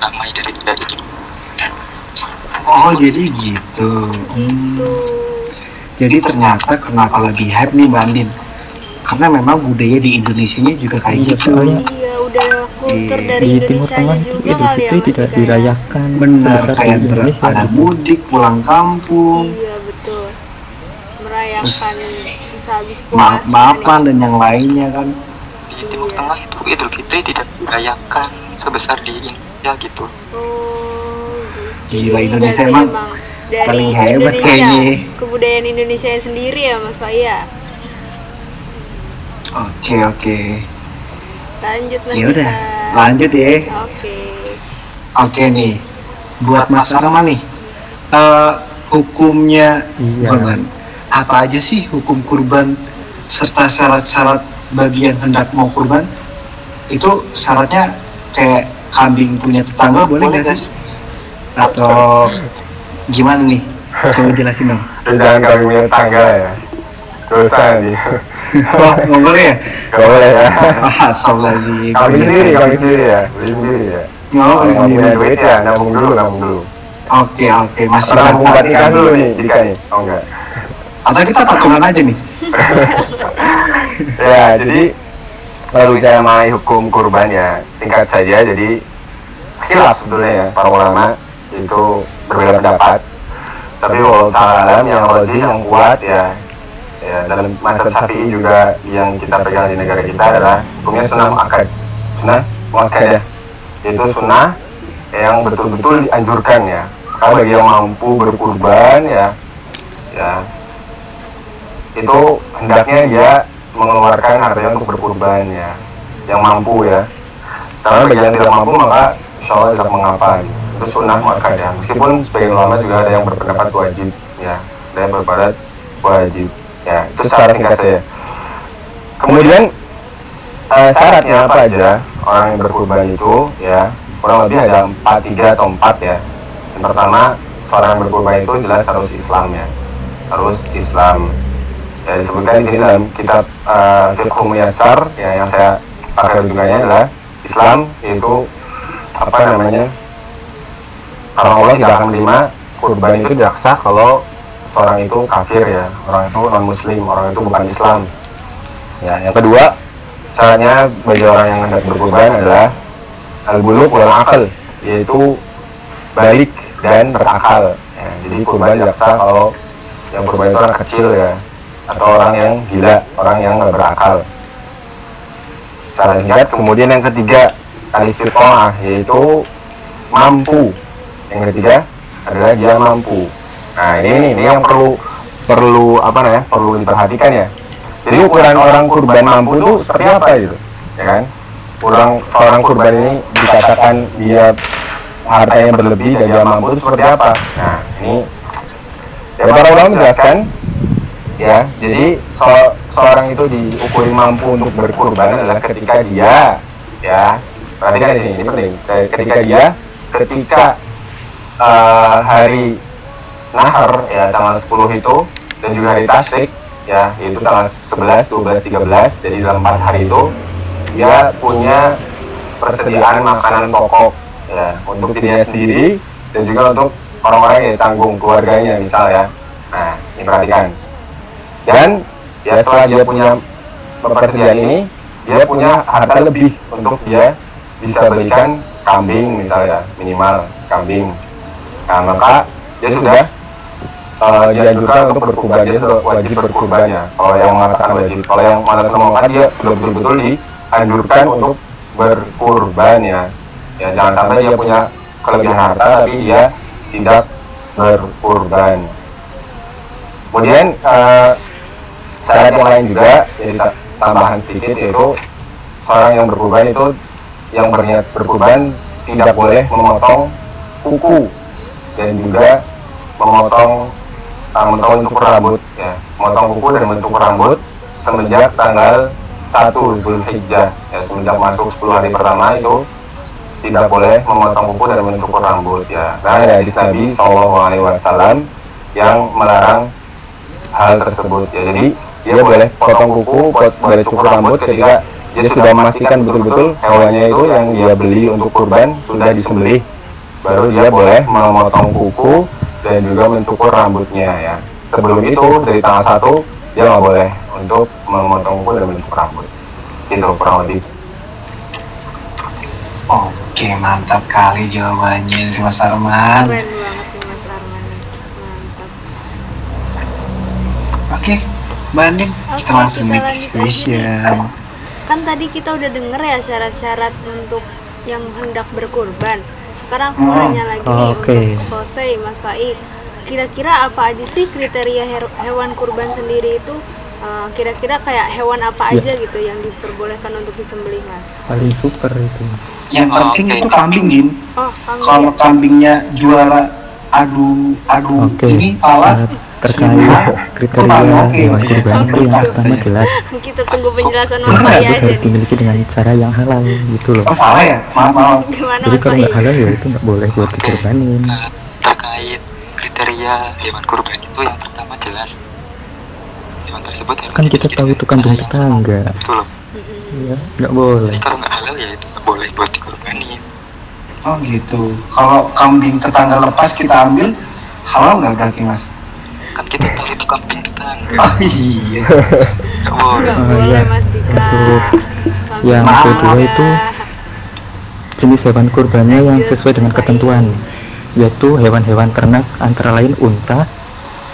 ramai dari dari Oh jadi gitu. Hmm. Gitu. Jadi ternyata kenapa lebih hype nih Mbak Andin? Karena memang budaya di Indonesia juga kayak Iya, gitu. soalnya Iya, udah kultur Di- dari di Timur Indonesia Tengah itu juga Idul kali ya. Tidak kayak- dirayakan Benar kayak Indonesia ada mudik pulang kampung, Iya, betul. Merayakan bisa habis puasa. maaf maafan dan yang lainnya kan. di Timur Tengah itu Idul Fitri tidak dirayakan sebesar di Indonesia gitu Oh, gitu. Gila, Jadi Indonesia emang dari paling hebat Indonesia, kayaknya. Kebudayaan Indonesia sendiri ya, Mas Faya. Oke oke. Lanjut Mas. Ya udah, lanjut ya. Oke. Oke nih, buat Mas Arman nih, eh, hukumnya Iya. kurban. Apa aja sih hukum kurban serta syarat-syarat bagi yang hendak mau kurban? Itu syaratnya kayak kambing punya tetangga boleh nggak sih? Atau gimana nih? Coba jelasin dong. Jangan kami punya tangga ya. Dosa nih. Wah, nggak boleh ya? Gak boleh ya. Astagfirullahaladzim. Kami sendiri, kami sendiri ya. Sendiri ya. Nggak boleh nggak sendiri. duit ya, nabung dulu, nabung dulu. Oke oke, masih nabung buat berangkat nikah dulu nih, nih. Oh enggak. Atau kita patungan aja nih? Ya, jadi kalau bicara mengenai hukum kurban ya, singkat saja, jadi khilaf sebetulnya ya, para ulama itu berbeda pendapat. Tapi kalau alam yang yang kuat ya, ya dalam masa syafi'i juga yang kita pegang di negara kita adalah hukumnya sunnah muakkad. Sunnah muakkad ya, yaitu sunnah yang betul-betul dianjurkan ya. Kalau bagi yang mampu berkurban ya, ya. Itu hendaknya dia mengeluarkan hartanya untuk berkurban ya yang mampu ya. Karena bagi yang tidak mampu maka insya Allah tidak mengapa. itu sunnah maka ya. Meskipun sebagian ulama juga ada yang berpendapat wajib ya ada yang berpendapat wajib ya itu secara singkat saja kemudian eh, syaratnya apa aja? orang yang berkurban itu ya kurang lebih ada empat tiga atau empat ya. Yang pertama seorang yang berkurban itu jelas harus Islam ya. Harus Islam. Ya disebutkan di sini dalam kitab uh, Fiqh Muyassar ya yang saya pakai rujukannya adalah Islam yaitu apa namanya karena Allah tidak akan menerima kurban itu tidak sah kalau seorang itu kafir ya. Orang itu non muslim orang itu bukan Islam. Ya yang kedua caranya bagi orang yang hendak berkurban adalah al buluk wal akal yaitu balik dan berakal. Ya, jadi kurban tidak sah kalau yang kurban itu orang kecil ya atau orang yang gila orang yang nggak berakal. Secara singkat kemudian yang ketiga al istiqomah yaitu mampu. Yang ketiga adalah dia mampu nah ini ini, ini yang perlu perlu apa namanya perlu diperhatikan ya. Jadi ukuran orang kurban mampu itu seperti apa gitu? Ya kan? Orang seorang kurban ini dikatakan dia hartanya berlebih dan dia mampu itu seperti apa. Nah ini ya para ulama menjelaskan. ya jadi so- seorang itu diukuri mampu untuk berkurban adalah ketika dia ya perhatikan di sini ini penting. Ketika dia ketika eh, hari nahar ya tanggal 10 itu dan juga hari tasyrik ya yaitu tanggal 11, 12, 13 jadi dalam 4 hari itu dia punya persediaan makanan pokok ya untuk dirinya sendiri dan juga untuk orang-orang yang tanggung keluarganya misal ya. Nah ini perhatikan. Dan ya setelah dia punya persediaan ini dia punya harta lebih untuk dia bisa belikan kambing misalnya minimal kambing. Nah maka dia sudah uh, dianjurkan untuk berkurban dia sudah wajib berkurbannya kalau yang mengatakan wajib kalau yang mengatakan sama maka dia sudah betul-betul dianjurkan untuk berkurban ya. ya jangan sampai dia punya kelebihan harta tapi dia tidak berkurban. Kemudian uh, syarat yang lain juga jadi ta- tambahan sedikit yaitu seorang yang berkurban itu yang berniat berkurban tidak boleh memotong kuku dan juga memotong uh, memotong mencukur rambut ya. Memotong kuku dan mencukur rambut semenjak tanggal 1 Zulhijjah ya. Semenjak masuk 10 hari pertama itu tidak boleh memotong kuku dan mencukur rambut ya. Karena ada hadis Nabi Shallallahu Alaihi Wasallam yang melarang hal tersebut ya. Jadi dia boleh potong kuku pot- boleh cukur rambut ketika dia sudah memastikan betul-betul hewannya itu yang dia beli untuk kurban sudah disembelih. baru dia boleh memotong kuku dan juga mencukur rambutnya ya sebelum itu dari tanggal 1 dia nggak boleh untuk memotong kuku dan mencukur rambut itu kurang lebih Oke, mantap kali jawabannya dari Mas Arman. Keren banget nih Mas Arman. Mantap. Oke, Mbak Andin, Oke, kita langsung kita next question. Kan tadi kita udah denger ya syarat-syarat untuk yang hendak berkurban. Sekarang aku mau Oh, nanya lagi nih oke. untuk Jose, Mas Faik. Kira-kira apa aja sih kriteria her- hewan kurban sendiri itu? Eh, Kira-kira kayak hewan apa Ya. aja gitu yang diperbolehkan untuk disembelih, Mas? paling super itu Yang penting Oke. itu kambing, Din. Oh, kambing. Kalau kambingnya juara adu adu oke ini pala terkait kriteria hewan ya. kurban itu yang pertama jelas Kita tunggu penjelasan Mas itu aja harus dimiliki dengan cara yang halal gitu loh Oh salah ya? Maaf maaf. Jadi kalau nggak halal ya itu nggak boleh buat dikorbanin Nah, terkait kriteria hewan kurban itu yang pertama jelas hewan tersebut harus kan kita tahu itu kandung tetangga Itu loh. ya nggak boleh Jadi kalau nggak halal ya itu nggak boleh buat dikorbanin. Oh gitu. Kalau kambing tetangga lepas kita ambil halal nggak berarti mas? Kan kita tahu itu kambing tetangga. Oh iya. Nggak boleh. Nggak Oh, boleh iya. Mas Dika. Yang Maaf. kedua itu jenis hewan kurbannya yang sesuai dengan ketentuan yaitu hewan-hewan ternak antara lain unta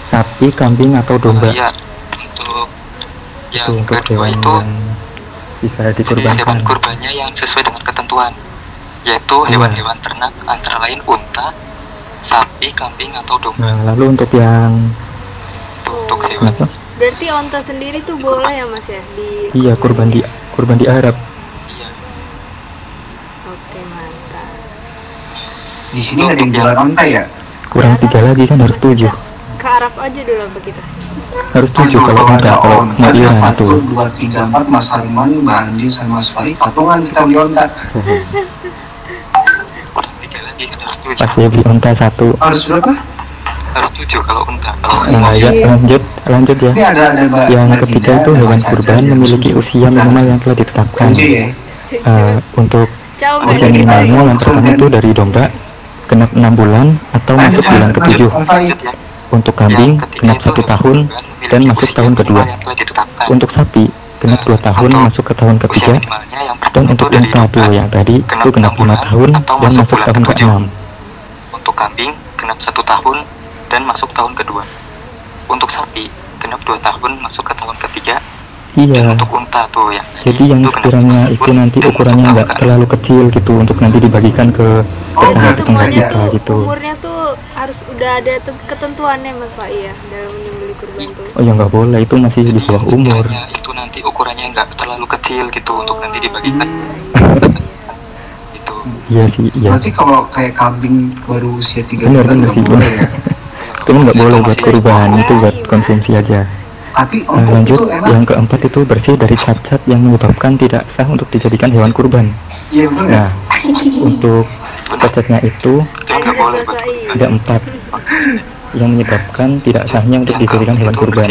sapi kambing atau domba Iya. Untuk yang itu untuk kedua hewan itu yang bisa jenis hewan kurbannya yang sesuai dengan ketentuan yaitu Iya. hewan-hewan ternak antara lain unta, sapi, kambing atau domba. nah lalu untuk yang untuk hewan. apa Berarti onta sendiri tuh boleh ya Mas ya di iya kurban di kurban di Arab Iya. Oke, mantap. Di sini nggak ada yang jualan unta ya? kurang tiga lagi kan harus tujuh Ke Arab aja dulu apa kita? harus tujuh kalau enggak kalau iuran satu, dua, tiga, empat, Mas Arman, Mbak Andi, sama Mas Fai, patungan kita beli onta. Kurang tiga lagi harus tujuh. pas dia beli unta satu Harus berapa? Harus tujuh kalau unta. Kalau nah ya lanjut lanjut ya. Ini ada ada Mbak. yang Mbak ketiga itu ada. hewan kurban ada memiliki usia minimal yang telah ditetapkan. Ya. Eh, untuk usia minimalnya yang langsung pertama itu dari domba genap enam bulan atau masuk bulan ketujuh. untuk kambing Yang genap satu tahun dan masuk tahun kedua. yang untuk sapi genap dua tahun masuk ke tahun ketiga. yang dan untuk itu dari unta tuh domba. yang tadi itu genap enam lima bulan tahun atau dan masuk tahun ketujuh. ke-6 Untuk kambing genap satu tahun dan masuk tahun kedua. Untuk sapi genap dua tahun masuk ke tahun ketiga. Dan iya untuk unta tuh yang jadi yang itu enam itu nanti dan ukurannya nggak ke-enam. terlalu kecil gitu untuk nanti dibagikan ke Oh, tetangga semuanya kita tuh gitu umurnya tuh harus udah ada te- ketentuannya Mas Pak ya dalam menyembelih kurban tuh. oh ya nggak boleh itu masih di bawah yang umur sekiranya itu nanti ukurannya nggak terlalu kecil gitu untuk nanti dibagikan gitu iya sih iya Berarti kalau kayak kambing baru usia tiga bulan nggak boleh ya. itu nggak boleh buat kurban itu buat Iya. konsumsi aja. Tapi Nah, lanjut itu enak. yang keempat itu bersih dari cacat yang menyebabkan tidak sah untuk dijadikan hewan kurban. Iya betul ya. nah untuk cacatnya itu Pak. ada empat yang menyebabkan tidak sahnya untuk dijadikan hewan kurban.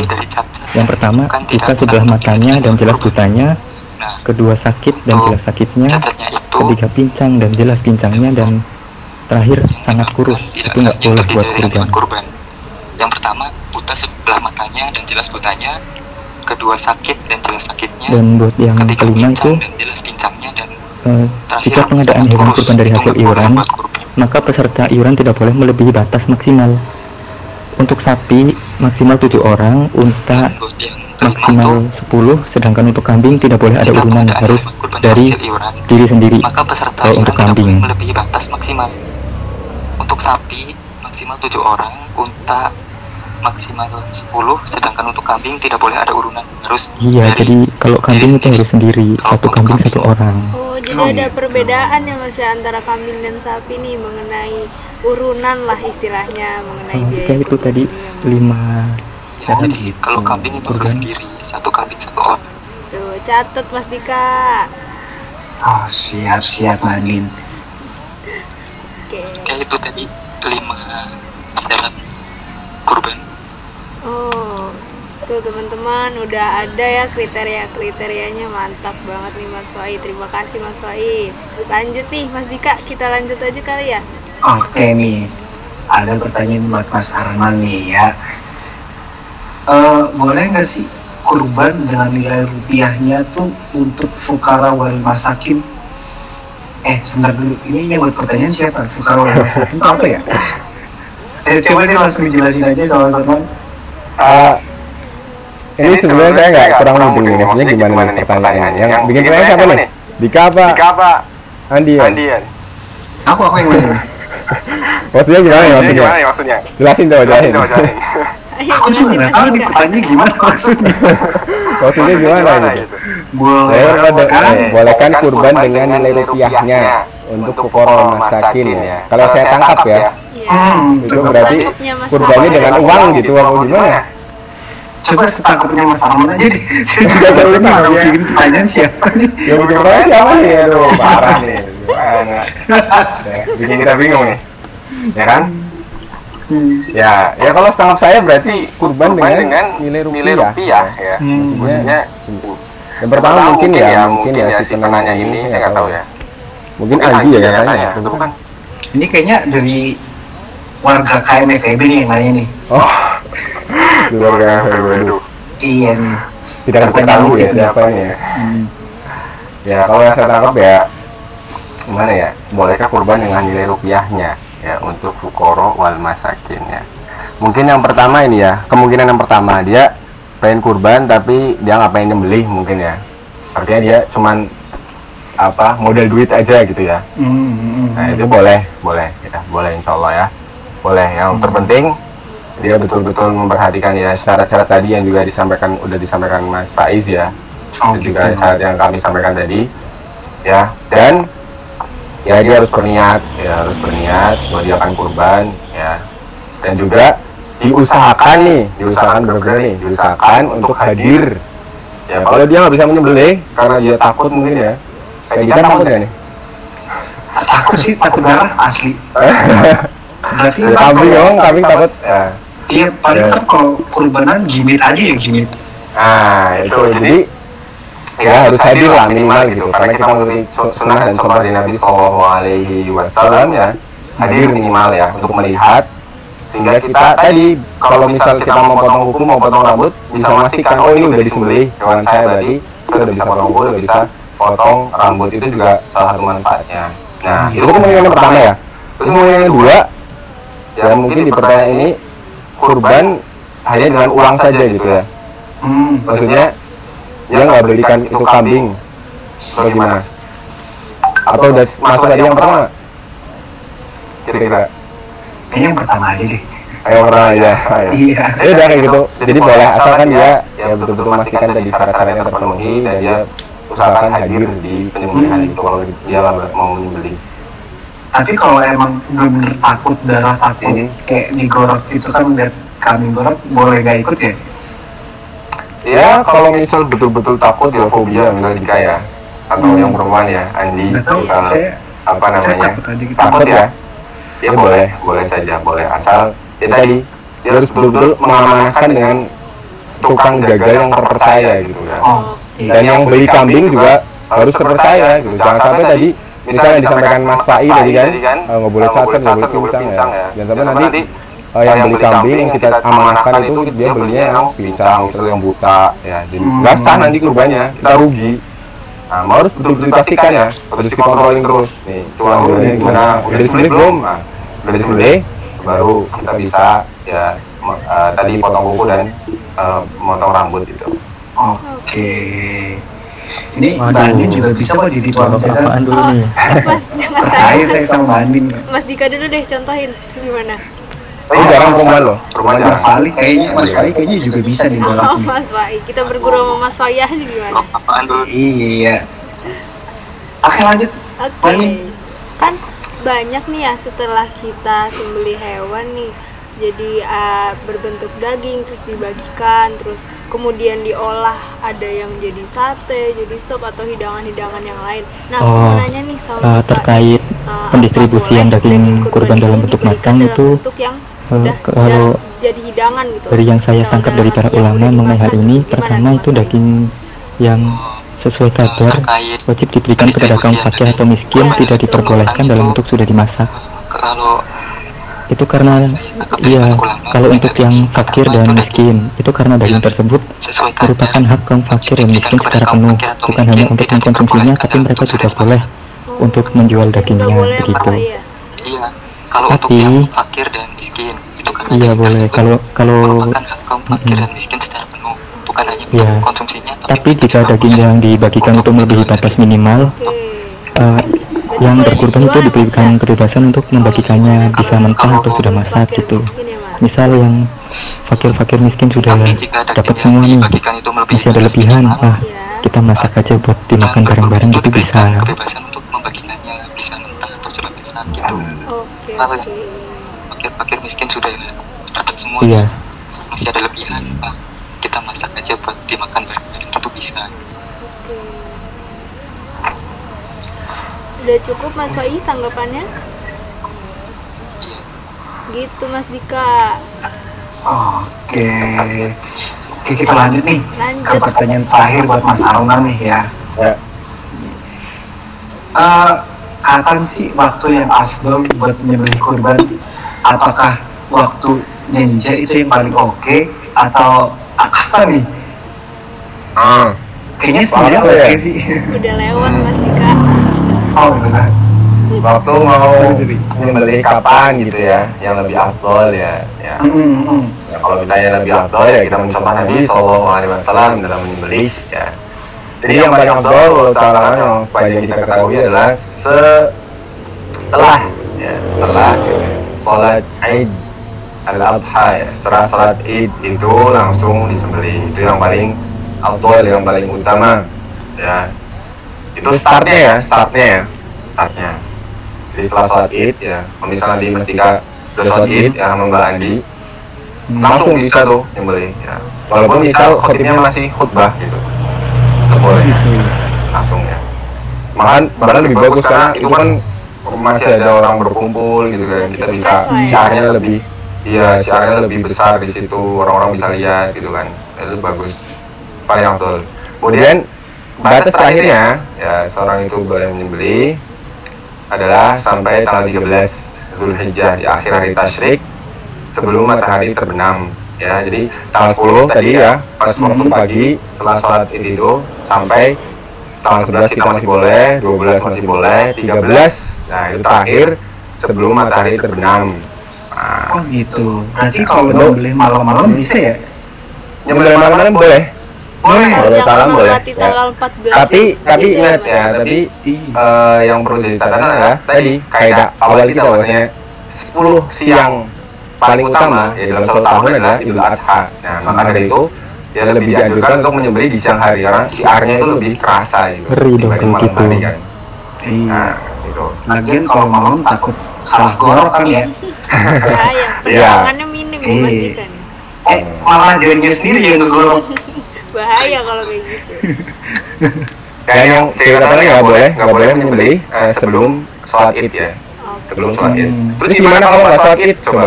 yang pertama tidak sebelah matanya dan jelas butanya nah kedua sakit dan jelas sakitnya. ketiga pincang dan jelas pincangnya. Dan terakhir sangat kurus. itu nggak boleh buat kurban yang pertama buta sebelah matanya dan jelas butanya. Kedua sakit dan jelas sakitnya. Dan buat yang ketiga kelima itu dan jelas pincangnya. Dan eh, terakhir jika pengadaan hewan kurban dari hasil iuran. maka peserta iuran tidak boleh melebihi batas maksimal. Untuk sapi maksimal tujuh orang. Unta maksimal tuh 10 sedangkan untuk kambing tidak boleh ada urunan harus dari iuran. diri sendiri maka peserta iuran untuk tidak kambing. boleh melebihi batas maksimal. Untuk sapi maksimal tujuh orang, unta maksimal 10, sedangkan untuk kambing tidak boleh ada urunan harus iya dari jadi kalau kambing itu harus sendiri satu kambing kambing. satu orang Oh, jadi Oh, ada iya. perbedaan ya Mas ya antara kambing dan sapi nih mengenai urunan lah istilahnya mengenai Oh, biaya. itu tadi lima Ya, jadi gitu. kalau kambing itu harus sendiri, satu kambing satu orang. Tuh, catat Mas Dika. Oh siap siap Manin. Oke. Kayak itu tadi lima syarat kurban. Oh, tuh teman-teman udah ada ya kriteria-kriterianya mantap banget nih Mas Wai. Terima kasih Mas Wai. Lanjut nih Mas Dika, kita lanjut aja kali ya. Oke nih, ada pertanyaan buat Mas Arman nih ya. Eh, boleh nggak sih kurban dengan nilai rupiahnya tuh untuk fukara wal masakin? Eh, sebentar dulu. Ini yang buat pertanyaan siapa? Fukara wal masakin apa ya? Eh, coba deh langsung dijelasin aja sama Mas Ah, ini sebenarnya saya nggak kurang mudeng nih, maksudnya gimana nih pertanyaannya? Yang bikin pertanyaan siapa nih? Dika apa? Dika apa? Andian. Andian. Aku aku yang nanya. Maksudnya gimana ya maksudnya? gimana ya maksudnya? Jelasin dong, Jelasin Aku juga nggak tahu nih Dika. pertanyaan gimana maksudnya. Maksudnya gimana gitu? Boleh Saya pada kan? bolehkan kurban dengan nilai rupiahnya untuk fukoro masakin ya. Kalau saya tangkap ya. Hmm, itu berarti kurbannya Dika. dengan uang gitu apa gimana? coba setangkapnya Mas Arman aja deh. Saya juga baru tahu nih ya. bikin pertanyaan siapa nih. Ya bikin pertanyaan siapa nih? Aduh, parah nih. Gimana? Ya, Bikin kita bingung nih. Ya kan? Hmm. Ya, ya kalau setangkap saya berarti kurban Kurban dengan, dengan nilai rupiah. nilai rupiah ya. Hmm. Maksudnya Yang pertama mungkin ya, mungkin ya si penanya ini saya nggak tahu ya. Mungkin Agi ya katanya. Itu bukan Ini kayaknya dari warga KMFEB nih yang nanya nih. Oh, di luar Waduh. Iya nih. Tidak kita tahu ya siapa ini ya. Ya kalau yang saya tangkap ya gimana ya? Bolehkah kurban dengan nilai rupiahnya ya untuk fukoro wal masakin ya. Mungkin yang pertama ini ya, kemungkinan yang pertama dia pengen kurban tapi dia nggak pengen nyembelih mungkin ya. Artinya dia cuman apa modal duit aja gitu ya. Hmm, Nah itu boleh, boleh, ya, boleh insya Allah ya, boleh. Yang terpenting dia betul-betul memperhatikan ya syarat-syarat tadi yang juga disampaikan udah disampaikan Mas Faiz ya, Oh, dan gitu. juga syarat yang kami sampaikan tadi, ya. Dan ya dia harus berniat, ya harus berniat mau dia akan kurban, ya. Dan juga diusahakan nih diusahakan benar-benar nih diusahakan untuk hadir. Ya kalau dia nggak bisa menyembelih karena dia takut mungkin ya. Kayak kita takut ya nih? Takut sih takut darah asli berarti Ya, kambing kalau- dong kambing takut. Ya iya paling Ya. kan kalau kurbanan jimit aja ya jimit. Nah itu jadi ya harus hadir lah minimal gitu karena kita mengikuti su- sunnah dan sunnah dari Nabi Shallallahu Alaihi Wasallam ya hadir minimal ya untuk melihat. Sehingga kita tadi kalau misal kita mau potong kuku mau potong rambut bisa memastikan oh ini udah disembelih. hewan saya berarti kita udah bisa potong kuku udah bisa potong rambut itu juga salah satu manfaatnya. Nah itu kemudian yang pertama ya. Terus kemudian yang kedua ya mungkin di pertanyaan ini kurban hanya dengan uang saja gitu ya? Hmm, maksudnya dia nggak belikan itu kambing. atau gimana? atau udah masuk tadi yang pertama? kira-kira. Kayaknya yang pertama aja deh. Ayo ya ayo. iya. ya udah kayak gitu. jadi boleh asalkan dia ya betul-betul memastikan tadi syarat-syaratnya terpenuhi dan dia usahakan hadir di penyembelihan itu kalau dia mau menyembelih tapi kalau emang bener takut darah takut Hmm. kayak digorok itu kan lihat kambing gorok boleh gak ikut ya? Ya kalau misal betul-betul takut ya fobia misalnya Dika ya? Atau Hmm. yang perempuan ya Andi tahu misal saya apa saya namanya? takut aja gitu. Takut ya? Ya boleh boleh saja boleh. Asal ya tadi dia harus betul-betul mengamanahkan dengan tukang jaga yang terpercaya gitu ya oh. Dan yang beli kambing juga harus terpercaya gitu. Jangan sampai tadi misalnya disampaikan Mas Fai tadi kan? eh, nggak boleh cacat nggak boleh pincang ya. jangan sampai nanti eh, yang beli kambing yang kita amanahkan itu dia belinya yang pincang atau yang buta. Ya jadi Hmm. nggak sah nanti kurbannya kita rugi. Nah, mau harus betul-betul dipastikan ya, harus dikontrolin terus. Nih, tulang Oh, gitu. gimana? Udah disembelih belum? Nah, udah disembelih, baru kita bisa ya eh, tadi potong kuku dan eh, memotong rambut gitu. oke ini Waduh. Mbak Andin juga bisa kok jadi Kalau jaga apaan dulu Oh, nih Mas, jangan saya saya. sama Mbak Andin Mas Dika dulu deh contohin gimana. Ini jarang perempuan loh, perempuan Mas. Fali kayaknya Mas Fali kayaknya juga bisa nih Oh. Mas Fai. Kita berguru sama Mas Fai aja gimana? apaan dulu iya oke lanjut Oke. Kan banyak nih ya setelah kita sembelih hewan nih. Jadi uh, berbentuk daging terus dibagikan terus kemudian diolah ada yang jadi sate, jadi sop atau hidangan-hidangan yang lain. Nah, mau Oh, nanya nih sama Fai. terkait Uh, pendistribusian boleh daging kurban kurban dalam bentuk makan itu, bentuk yang sudah kalau sudah jadi hidangan gitu. dari yang saya tangkap dari para ulama mengenai hal dimasak. ini Gimana pertama itu daging yang sesuai kadar wajib diberikan kepada kaum fakir atau miskin Ya, tidak diperbolehkan dalam bentuk sudah dimasak kalau itu karena iya kalau untuk yang fakir dan miskin itu karena daging tersebut sesuai merupakan hak kaum fakir dan miskin secara penuh bukan hanya untuk mengkonsumsinya tapi mereka juga boleh untuk menjual dagingnya begitu ya? iya kalau untuk Tapi- yang fakir dan miskin itu karena iya boleh kalau kalau merupakan hak kaum fakir Mm-mm. dan miskin secara penuh bukan hanya Iya. untuk konsumsinya tapi jika daging yang dibagikan untuk melebihi batas minimal. Yang berkurban itu ya, diberikan ya? kebebasan untuk membagikannya bisa mentah atau sudah masak gitu ya, Mas? misal yang fakir-fakir miskin sudah dapat yang semua nih masih ada lebihan ah Ya. kita masak aja buat dimakan bareng-bareng itu gitu bisa diberikan kebebasan untuk membagikannya bisa mentah atau sudah masak gitu Kalau oke. fakir-fakir miskin sudah dapat semua iya masih ada lebihan nah, kita masak aja buat dimakan bareng-bareng itu bisa Oke. Udah cukup Mas Fai tanggapannya? Gitu Mas Dika. Oke. Oke kita lanjut nih ke Lanjut. pertanyaan terakhir buat Mas Arman nih ya. Ya. Eh, kapan sih waktu yang afdol buat menyembelih kurban? Apakah waktu ninja itu yang paling oke atau apa nih? Hmm. Kayaknya sebenarnya oke ya? sih. Udah lewat Mas Dika. Oh benar. Waktu mau menyembelih kapan gitu ya, yang lebih afdol ya. ya. Mm, mm, mm. Ya, kalau ditanya lebih afdol ya kita mencontoh Nabi Shallallahu Alaihi Wasallam dalam menyembelih ya. Jadi yang paling afdol cara yang sepanjang kita ketahui adalah setelah ya, setelah sholat Id al Adha ya, setelah sholat Id itu langsung disembelih itu yang paling afdol yang paling utama ya. Itu startnya ya, startnya ya, startnya. Jadi setelah sholat Id ya, kalau misalnya di Mestika udah sholat Id ya sama Mbak Andi Hmm. langsung bisa tuh nyembelih ya. walaupun misal khotibnya masih khutbah gitu. Tetap boleh. gitu. Langsung ya. Malahan malah lebih bagus karena itu kan masih ada orang berkumpul gitu kan. Kita bisa ya. siarnya lebih iya siarnya lebih besar di situ. Orang-orang bisa lihat gitu kan. Itu bagus. Paling betul. Kemudian batas terakhirnya ya. seorang itu boleh menyembelih adalah sampai tanggal 13 Zulhijjah di akhir hari tasyrik sebelum matahari terbenam. Ya jadi tanggal 10 tadi ya pas waktu pagi setelah sholat id itu sampai tanggal 11 kita masih boleh 12 masih boleh 13 nah itu terakhir sebelum matahari terbenam. nah, oh gitu. berarti kalau nyembelih malam-malam bisa ya? nyembelih malam-malam boleh boleh Boleh, salam boleh, melewati ya. tanggal 14 tapi tapi Gitu ingat ya tapi Iya. eh, yang perlu jadi catatan adalah tadi kaidah awal kita bahwasanya 10 siang paling utama ya dalam satu tahun adalah Idul Adha. Nah, maka dari itu ya lebih dianjurkan untuk menyembelih di siang hari karena siarnya itu lebih kerasa gitu Ngeri dong dibanding malam gitu. hari kan. iya Nah, itu. lagian kalau malam takut salah gorok kan ya Iya. penerangannya minim Iya. memastikan eh malah dirinya sendiri yang ngegorok bahaya kalau kayak gitu. Dan yang saya katakan nggak boleh, nggak boleh menyembelih eh, sebelum sholat id ya, Oke. sebelum sholat id. Hmm. Terus gimana kalau nggak sholat id? Coba.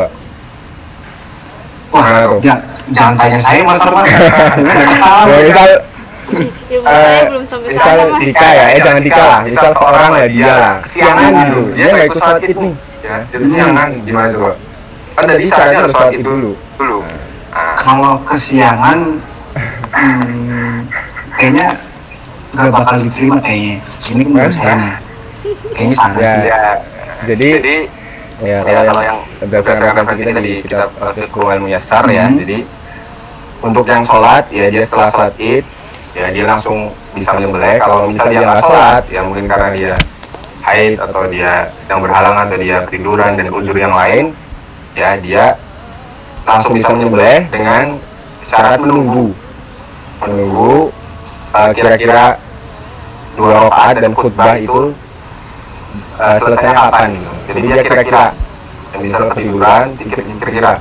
wah jangan, jangan tanya saya mas Arman Ya, misal ilmu Eh, saya belum sampai misal sana mas. Dika ya, eh jangan Dika lah, misal seorang lah dia. lah, kesiangan gitu, dia nggak ikut sholat id nih, ya, jadi kesiangan. Gimana coba? Kan tadi syaratnya harus sholat id dulu, dulu. Nah, kalau kesiangan hmm, kayaknya nggak bakal diterima kayaknya. Ini kan? menurut saya nih. Kayaknya salah ya, sih. Ya, jadi Jadi ya ya, kalau yang berdasarkan referensi kita di kitab Fiqhul Al Muyassar ya, Hmm. jadi untuk yang sholat ya dia setelah sholat id ya dia langsung bisa menyembelih. Kalau misal dia nggak sholat ya mungkin karena dia haid atau dia sedang berhalangan atau dia ketiduran dan uzur yang lain ya dia langsung bisa menyembelih dengan syarat menunggu menunggu uh, kira-kira dua rakaat dan khutbah itu uh, selesainya kapan gitu. jadi dia kira-kira yang bisa ketiduran kira-kira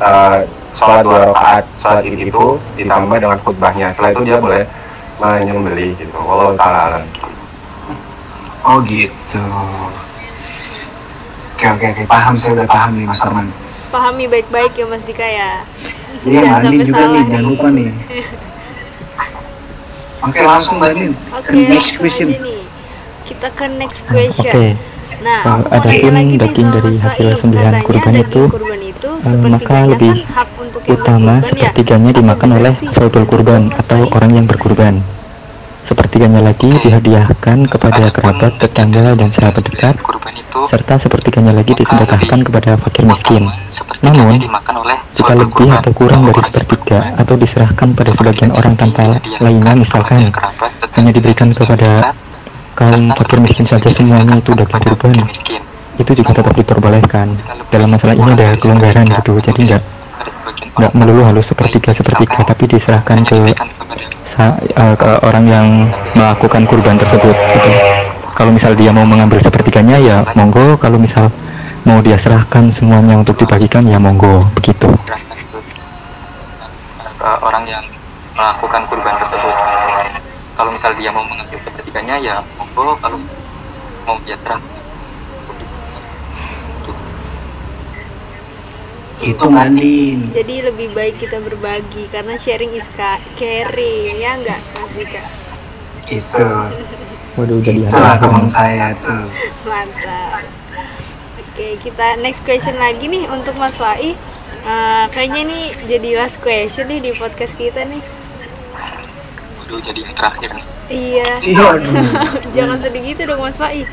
uh, sholat dua rakaat sholat id itu ditambah dengan khutbahnya. Setelah itu dia boleh menyembelih gitu. Walau taala alam. oh gitu. Oke oke oke. Paham saya udah paham nih mas Arman. Pahami baik-baik ya mas Dika ya. Iya sampai juga salah nih. jangan lupa nih oke langsung Mbak Andin oke ke next question. nih. Kita ke next Nah, question. Oke, Nah, Kalau aku mau ada pun daging dari hasil sembelihan kurban itu, kurban itu eh, sepertiganya maka lebih kan hak untuk utama ya. sepertiganya dimakan oleh saudul kurban atau orang yang berkurban. Sepertiganya lagi dihadiahkan kepada kerabat, tetangga, dan sahabat dekat, serta sepertiganya lagi disedekahkan kepada fakir miskin. Namun, Jika lebih atau kurang dari sepertiga atau diserahkan pada sebagian orang tanpa lainnya misalkan hanya diberikan kepada kaum fakir miskin saja semuanya itu daging kepada kurban itu juga tetap diperbolehkan. dalam masalah ini ada kelonggaran gitu. Jadi nggak nggak melulu harus sepertiga sepertiga tapi diserahkan ke, eh, ke orang yang melakukan kurban tersebut gitu. kalau misal dia mau mengambil sepertiganya ya monggo kalau misal mau dia serahkan semuanya untuk dibagikan ya monggo begitu orang yang melakukan kurban tersebut. Kalau misal dia mau mengambil sepertiganya ya monggo kalau mau dia serahkan itu Mbak Andin Jadi lebih baik kita berbagi karena sharing is caring ya enggak Mas Dika? itu waduh jadi itulah teman saya tuh Mantap. Oke, kita next question lagi nih untuk Mas Fai. Eh, kayaknya ini jadi last question nih di podcast kita nih. Waduh jadi yang terakhir nih. Iya. iya aduh Jangan sedih gitu dong Mas Fai.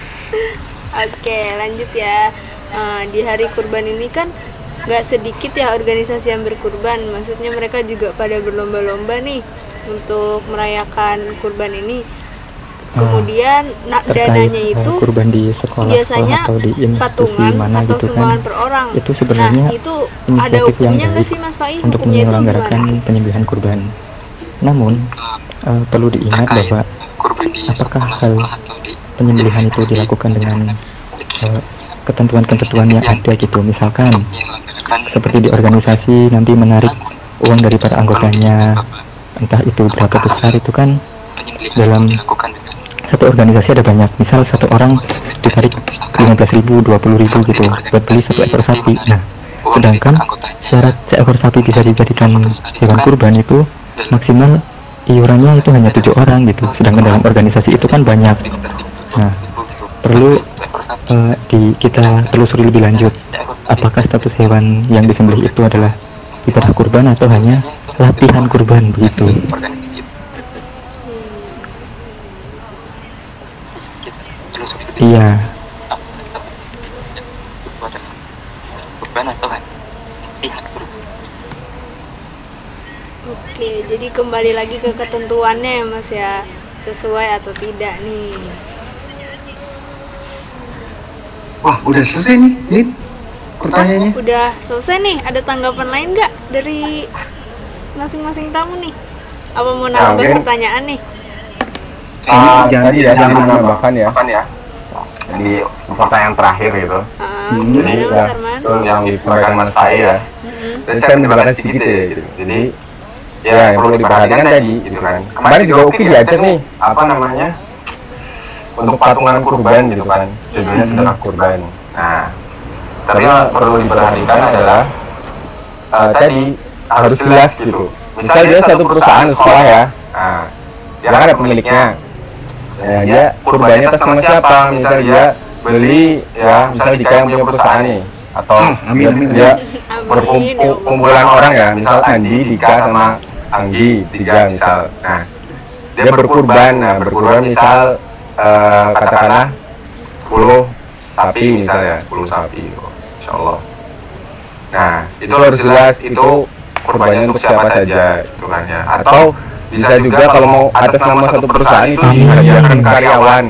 Oke, lanjut ya. Eh, di hari kurban ini kan nggak sedikit ya organisasi yang berkurban. Maksudnya mereka juga pada berlomba-lomba nih untuk merayakan kurban ini. Kemudian na- terkait dananya eh, itu kurban di sekolah biasanya atau di patungan mana atau gitu sumbangan kan per orang. itu sebenarnya nah, itu ada hukumnya nggak sih Mas Fai? untuk Hukumnya itu menyelenggarakan gimana? penyembelihan kurban namun eh, perlu diingat bahwa kurban di apakah sekolah hal penyembelihan itu dilakukan dengan sebenarnya ketentuan-ketentuan yang ada gitu. Misalkan seperti di organisasi nanti menarik uang dari para anggotanya entah itu berapa besar itu kan dalam satu organisasi ada banyak. Misal satu orang ditarik 15 ribu 20 ribu gitu buat beli satu ekor sapi. Nah sedangkan syarat seekor sapi bisa dijadikan hewan kurban itu maksimal iurannya itu hanya tujuh orang gitu. Sedangkan dalam organisasi itu kan banyak. Nah perlu eh, di kita telusuri lebih lanjut apakah status hewan yang disembelih itu adalah ibadah kurban atau hanya latihan kurban begitu? Iya. Oke, jadi kembali lagi ke ketentuannya ya Mas ya, sesuai atau tidak nih. Wah, udah selesai nih, Lin. Pertanyaannya. Oh, udah selesai nih. Ada tanggapan lain nggak dari masing-masing tamu nih? Apa mau Nah, nambah mungkin- pertanyaan nih? Ah, jangan- tadi ya jangan jangan menambah. menambahkan ya ya? Jadi pertanyaan terakhir gitu. Ah, Hmm, Jadi Mas ya, yang disampaikan Mas Fai ya. Dan saya menambahkan sedikit ya. Gitu. Jadi ya yang perlu diperhatikan tadi gitu kan. Kemarin juga Uki diajak nih apa namanya? Untuk patungan kurban gitu kan. Judulnya sedekah kurban. Nah, tapi yang perlu diperhatikan adalah eh, tadi harus jelas gitu. Misal dia satu perusahaan sekolah ya. Nah, dia kan ada pemiliknya. Ya, dia kurbannya atas nama siapa? Misal dia beli ya, misalnya Dika yang punya perusahaan nih atau amin, dia, amin, dia Amin, ya berkumpul Allah. kumpulan orang ya, misal Andi, Dika sama Anggi tiga misal. Nah, dia berkurban, nah berkurban misal eh, katakanlah 10 sapi misalnya, 10 sapi. Insya Allah. Nah, itu harus jelas itu kurbannya untuk siapa saja, itu kan ya. Atau bisa juga kalau mau atas nama satu perusahaan itu dihadiahkan karyawan,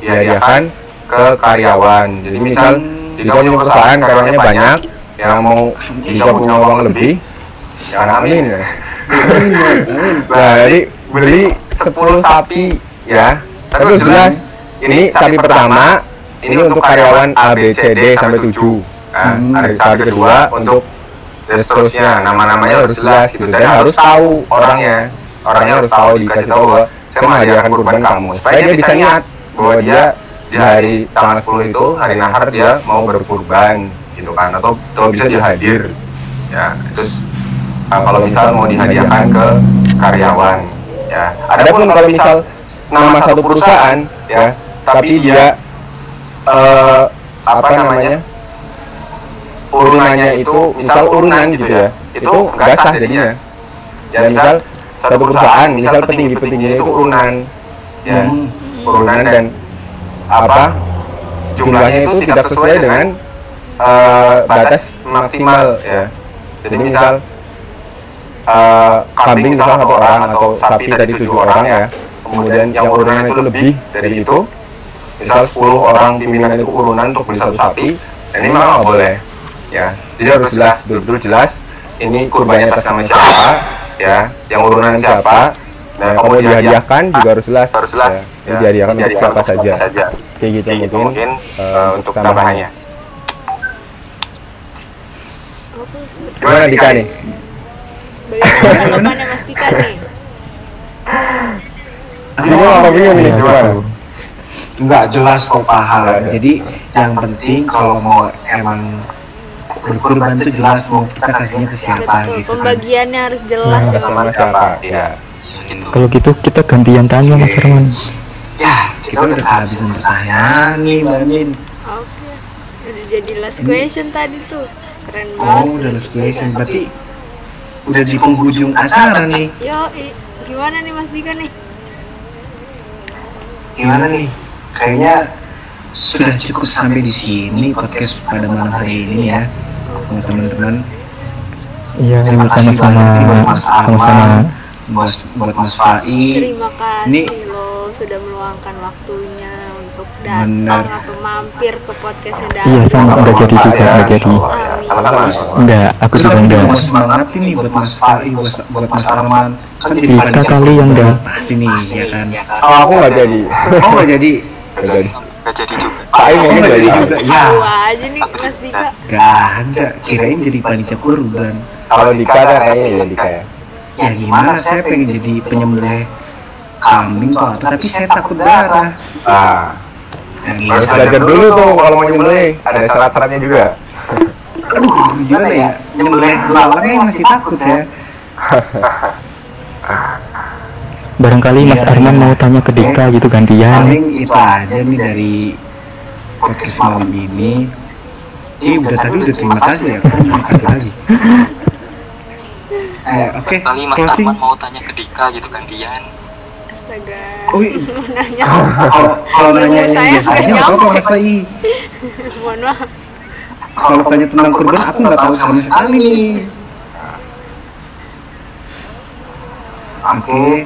dihadiahkan ke karyawan. Jadi misal Dika punya perusahaan karyawannya banyak, yang mau Dika punya uang lebih, jangan amin ya. Nah, jadi beli 10 sapi ya. Tapi harus jelas. ini sapi pertama. ini untuk karyawan A B C D sampai 7. Nah, hari sapi kedua untuk dan seterusnya. Nama-namanya harus jelas gitu. dan harus tahu orangnya. orangnya. Harus tahu dikasih tahu bahwa saya menghadiahkan kurban kamu. supaya dia bisa ingat bahwa dia di hari tanggal 10 itu hari nahar dia mau berkurban gitu kan. Atau kalau bisa dia hadir. Ya terus Nah, kalau misal mau dihadiahkan ke karyawan ya. Adapun kalau misal nama satu perusahaan ya. tapi dia eh, apa namanya? urunannya itu misal urunan gitu ya. itu nggak sah jadinya. ya misal satu perusahaan misal petinggi-petingginya itu urunan. ya. Hmm. urunan dan apa? jumlahnya itu tidak sesuai dengan eh, batas maksimal ya. jadi misal eh, kambing misal satu orang atau sapi tadi tujuh orang ya kemudian yang urunan itu lebih dari itu misal 10 orang pimpinan itu urunan untuk beli satu sapi dan ini memang nggak boleh. Ya jadi harus jelas betul-betul jelas ini kurbannya atas nama siapa ya yang urunan siapa dan kalau mau dihadiahkan juga harus jelas. harus jelas ya, Ini dihadiahkan untuk siapa saja. kayak gitu Kayak gitu mungkin, mungkin, eh, untuk tambahannya. Gimana Dika nih? Bagaimana tanggapannya Mas nih? bingung apa bingung nih Iya, gimana gitu. Enggak jelas kok paham. Ada. Jadi yang penting kalau mau emang berkurban itu jelas mau kita kasihnya ke siapa Betul, gitu kan. pembagiannya harus jelas Nah, ya nama siapa ya gitu Kalau gitu kita gantian tanya Mas Herman. Ya, kita udah kehabisan pertanyaan nih, Mbak Min. Oke, udah jadi last question tadi tuh, keren Oh, banget. udah last question. Berarti udah di penghujung acara nih. Yo, gimana nih Mas Dika nih? Gimana nih? Kayaknya sudah cukup sampai di sini podcast pada malam hari ini ya, teman-teman. Iya, Terima kasih banyak nih buat Mas. Arman, buat, buat Mas Fai. Terima kasih Ini- loh sudah meluangkan waktunya datang atau mampir ke podcastnya Dani. Iya, sama udah jadi juga, Ya, udah jadi. ya. sama-sama Enggak, aku Terus juga enggak. mau semangat nih buat Mas Fai, buat, buat Mas Arman. Kan jadi panitia kali yang enggak. Pasti nih, ya kan. oh aku nggak jadi Oh, nggak jadi. nggak jadi jadi juga. Pak Aing mungkin Oh, jadi iya. juga. Ya. Aja nih Mas Dika. Gak ada, kirain jadi panitia kurban. Kalau Dika kan kayaknya ya Dika ya. Ya gimana, saya pengen jadi penyembelih kambing kok, tapi saya takut darah. Ah, Ya, harus gila. belajar dulu tuh kalau mau nyembelih. Ada syarat-syaratnya juga. Aduh, gimana ya? Nyembelih belalangnya masih takut saya. Barangkali Mas Iya, Arman iya. mau tanya ke Dika gitu gantian. Paling itu aja nih dari podcast malam ini. Eh, udah tadi udah terima kasih ya, terima kasih lagi. Eh, oke, Kali Mas closing. Arman mau tanya ke Dika gitu gantian. Astaga. Oh, iya. Mau nanya. Kalau kalau nanya yang Saya biasanya nggak apa. Mas Pai? Mohon maaf. Kalau tanya tentang kurban aku nggak tahu sama sekali nih. Oke,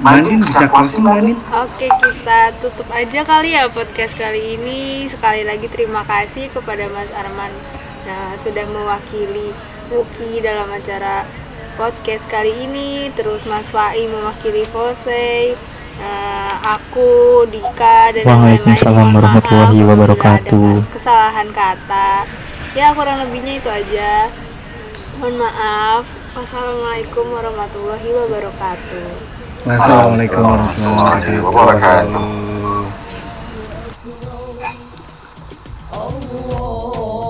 Mandin bisa closing nih? Oke, kita tutup aja kali ya podcast kali ini. Sekali lagi terima kasih kepada Mas Arman nah, sudah mewakili Wuki dalam acara podcast kali ini. Terus Mas Fai mewakili Fosei. Nah, aku, Dika, dan yang lain-lain. Waalaikumsalam Mohon maaf warahmatullahi apabila ada wabarakatuh. Kesalahan kata. Ya, kurang lebihnya itu aja. Mohon maaf. Wassalamualaikum warahmatullahi wabarakatuh. Wassalamualaikum warahmatullahi wabarakatuh.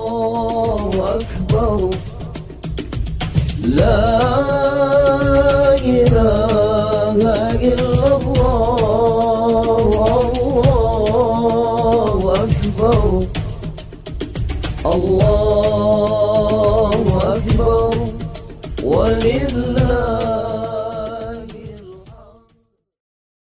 الله أكبر لا إله إلا الله. الله أكبر. الله أكبر. ولله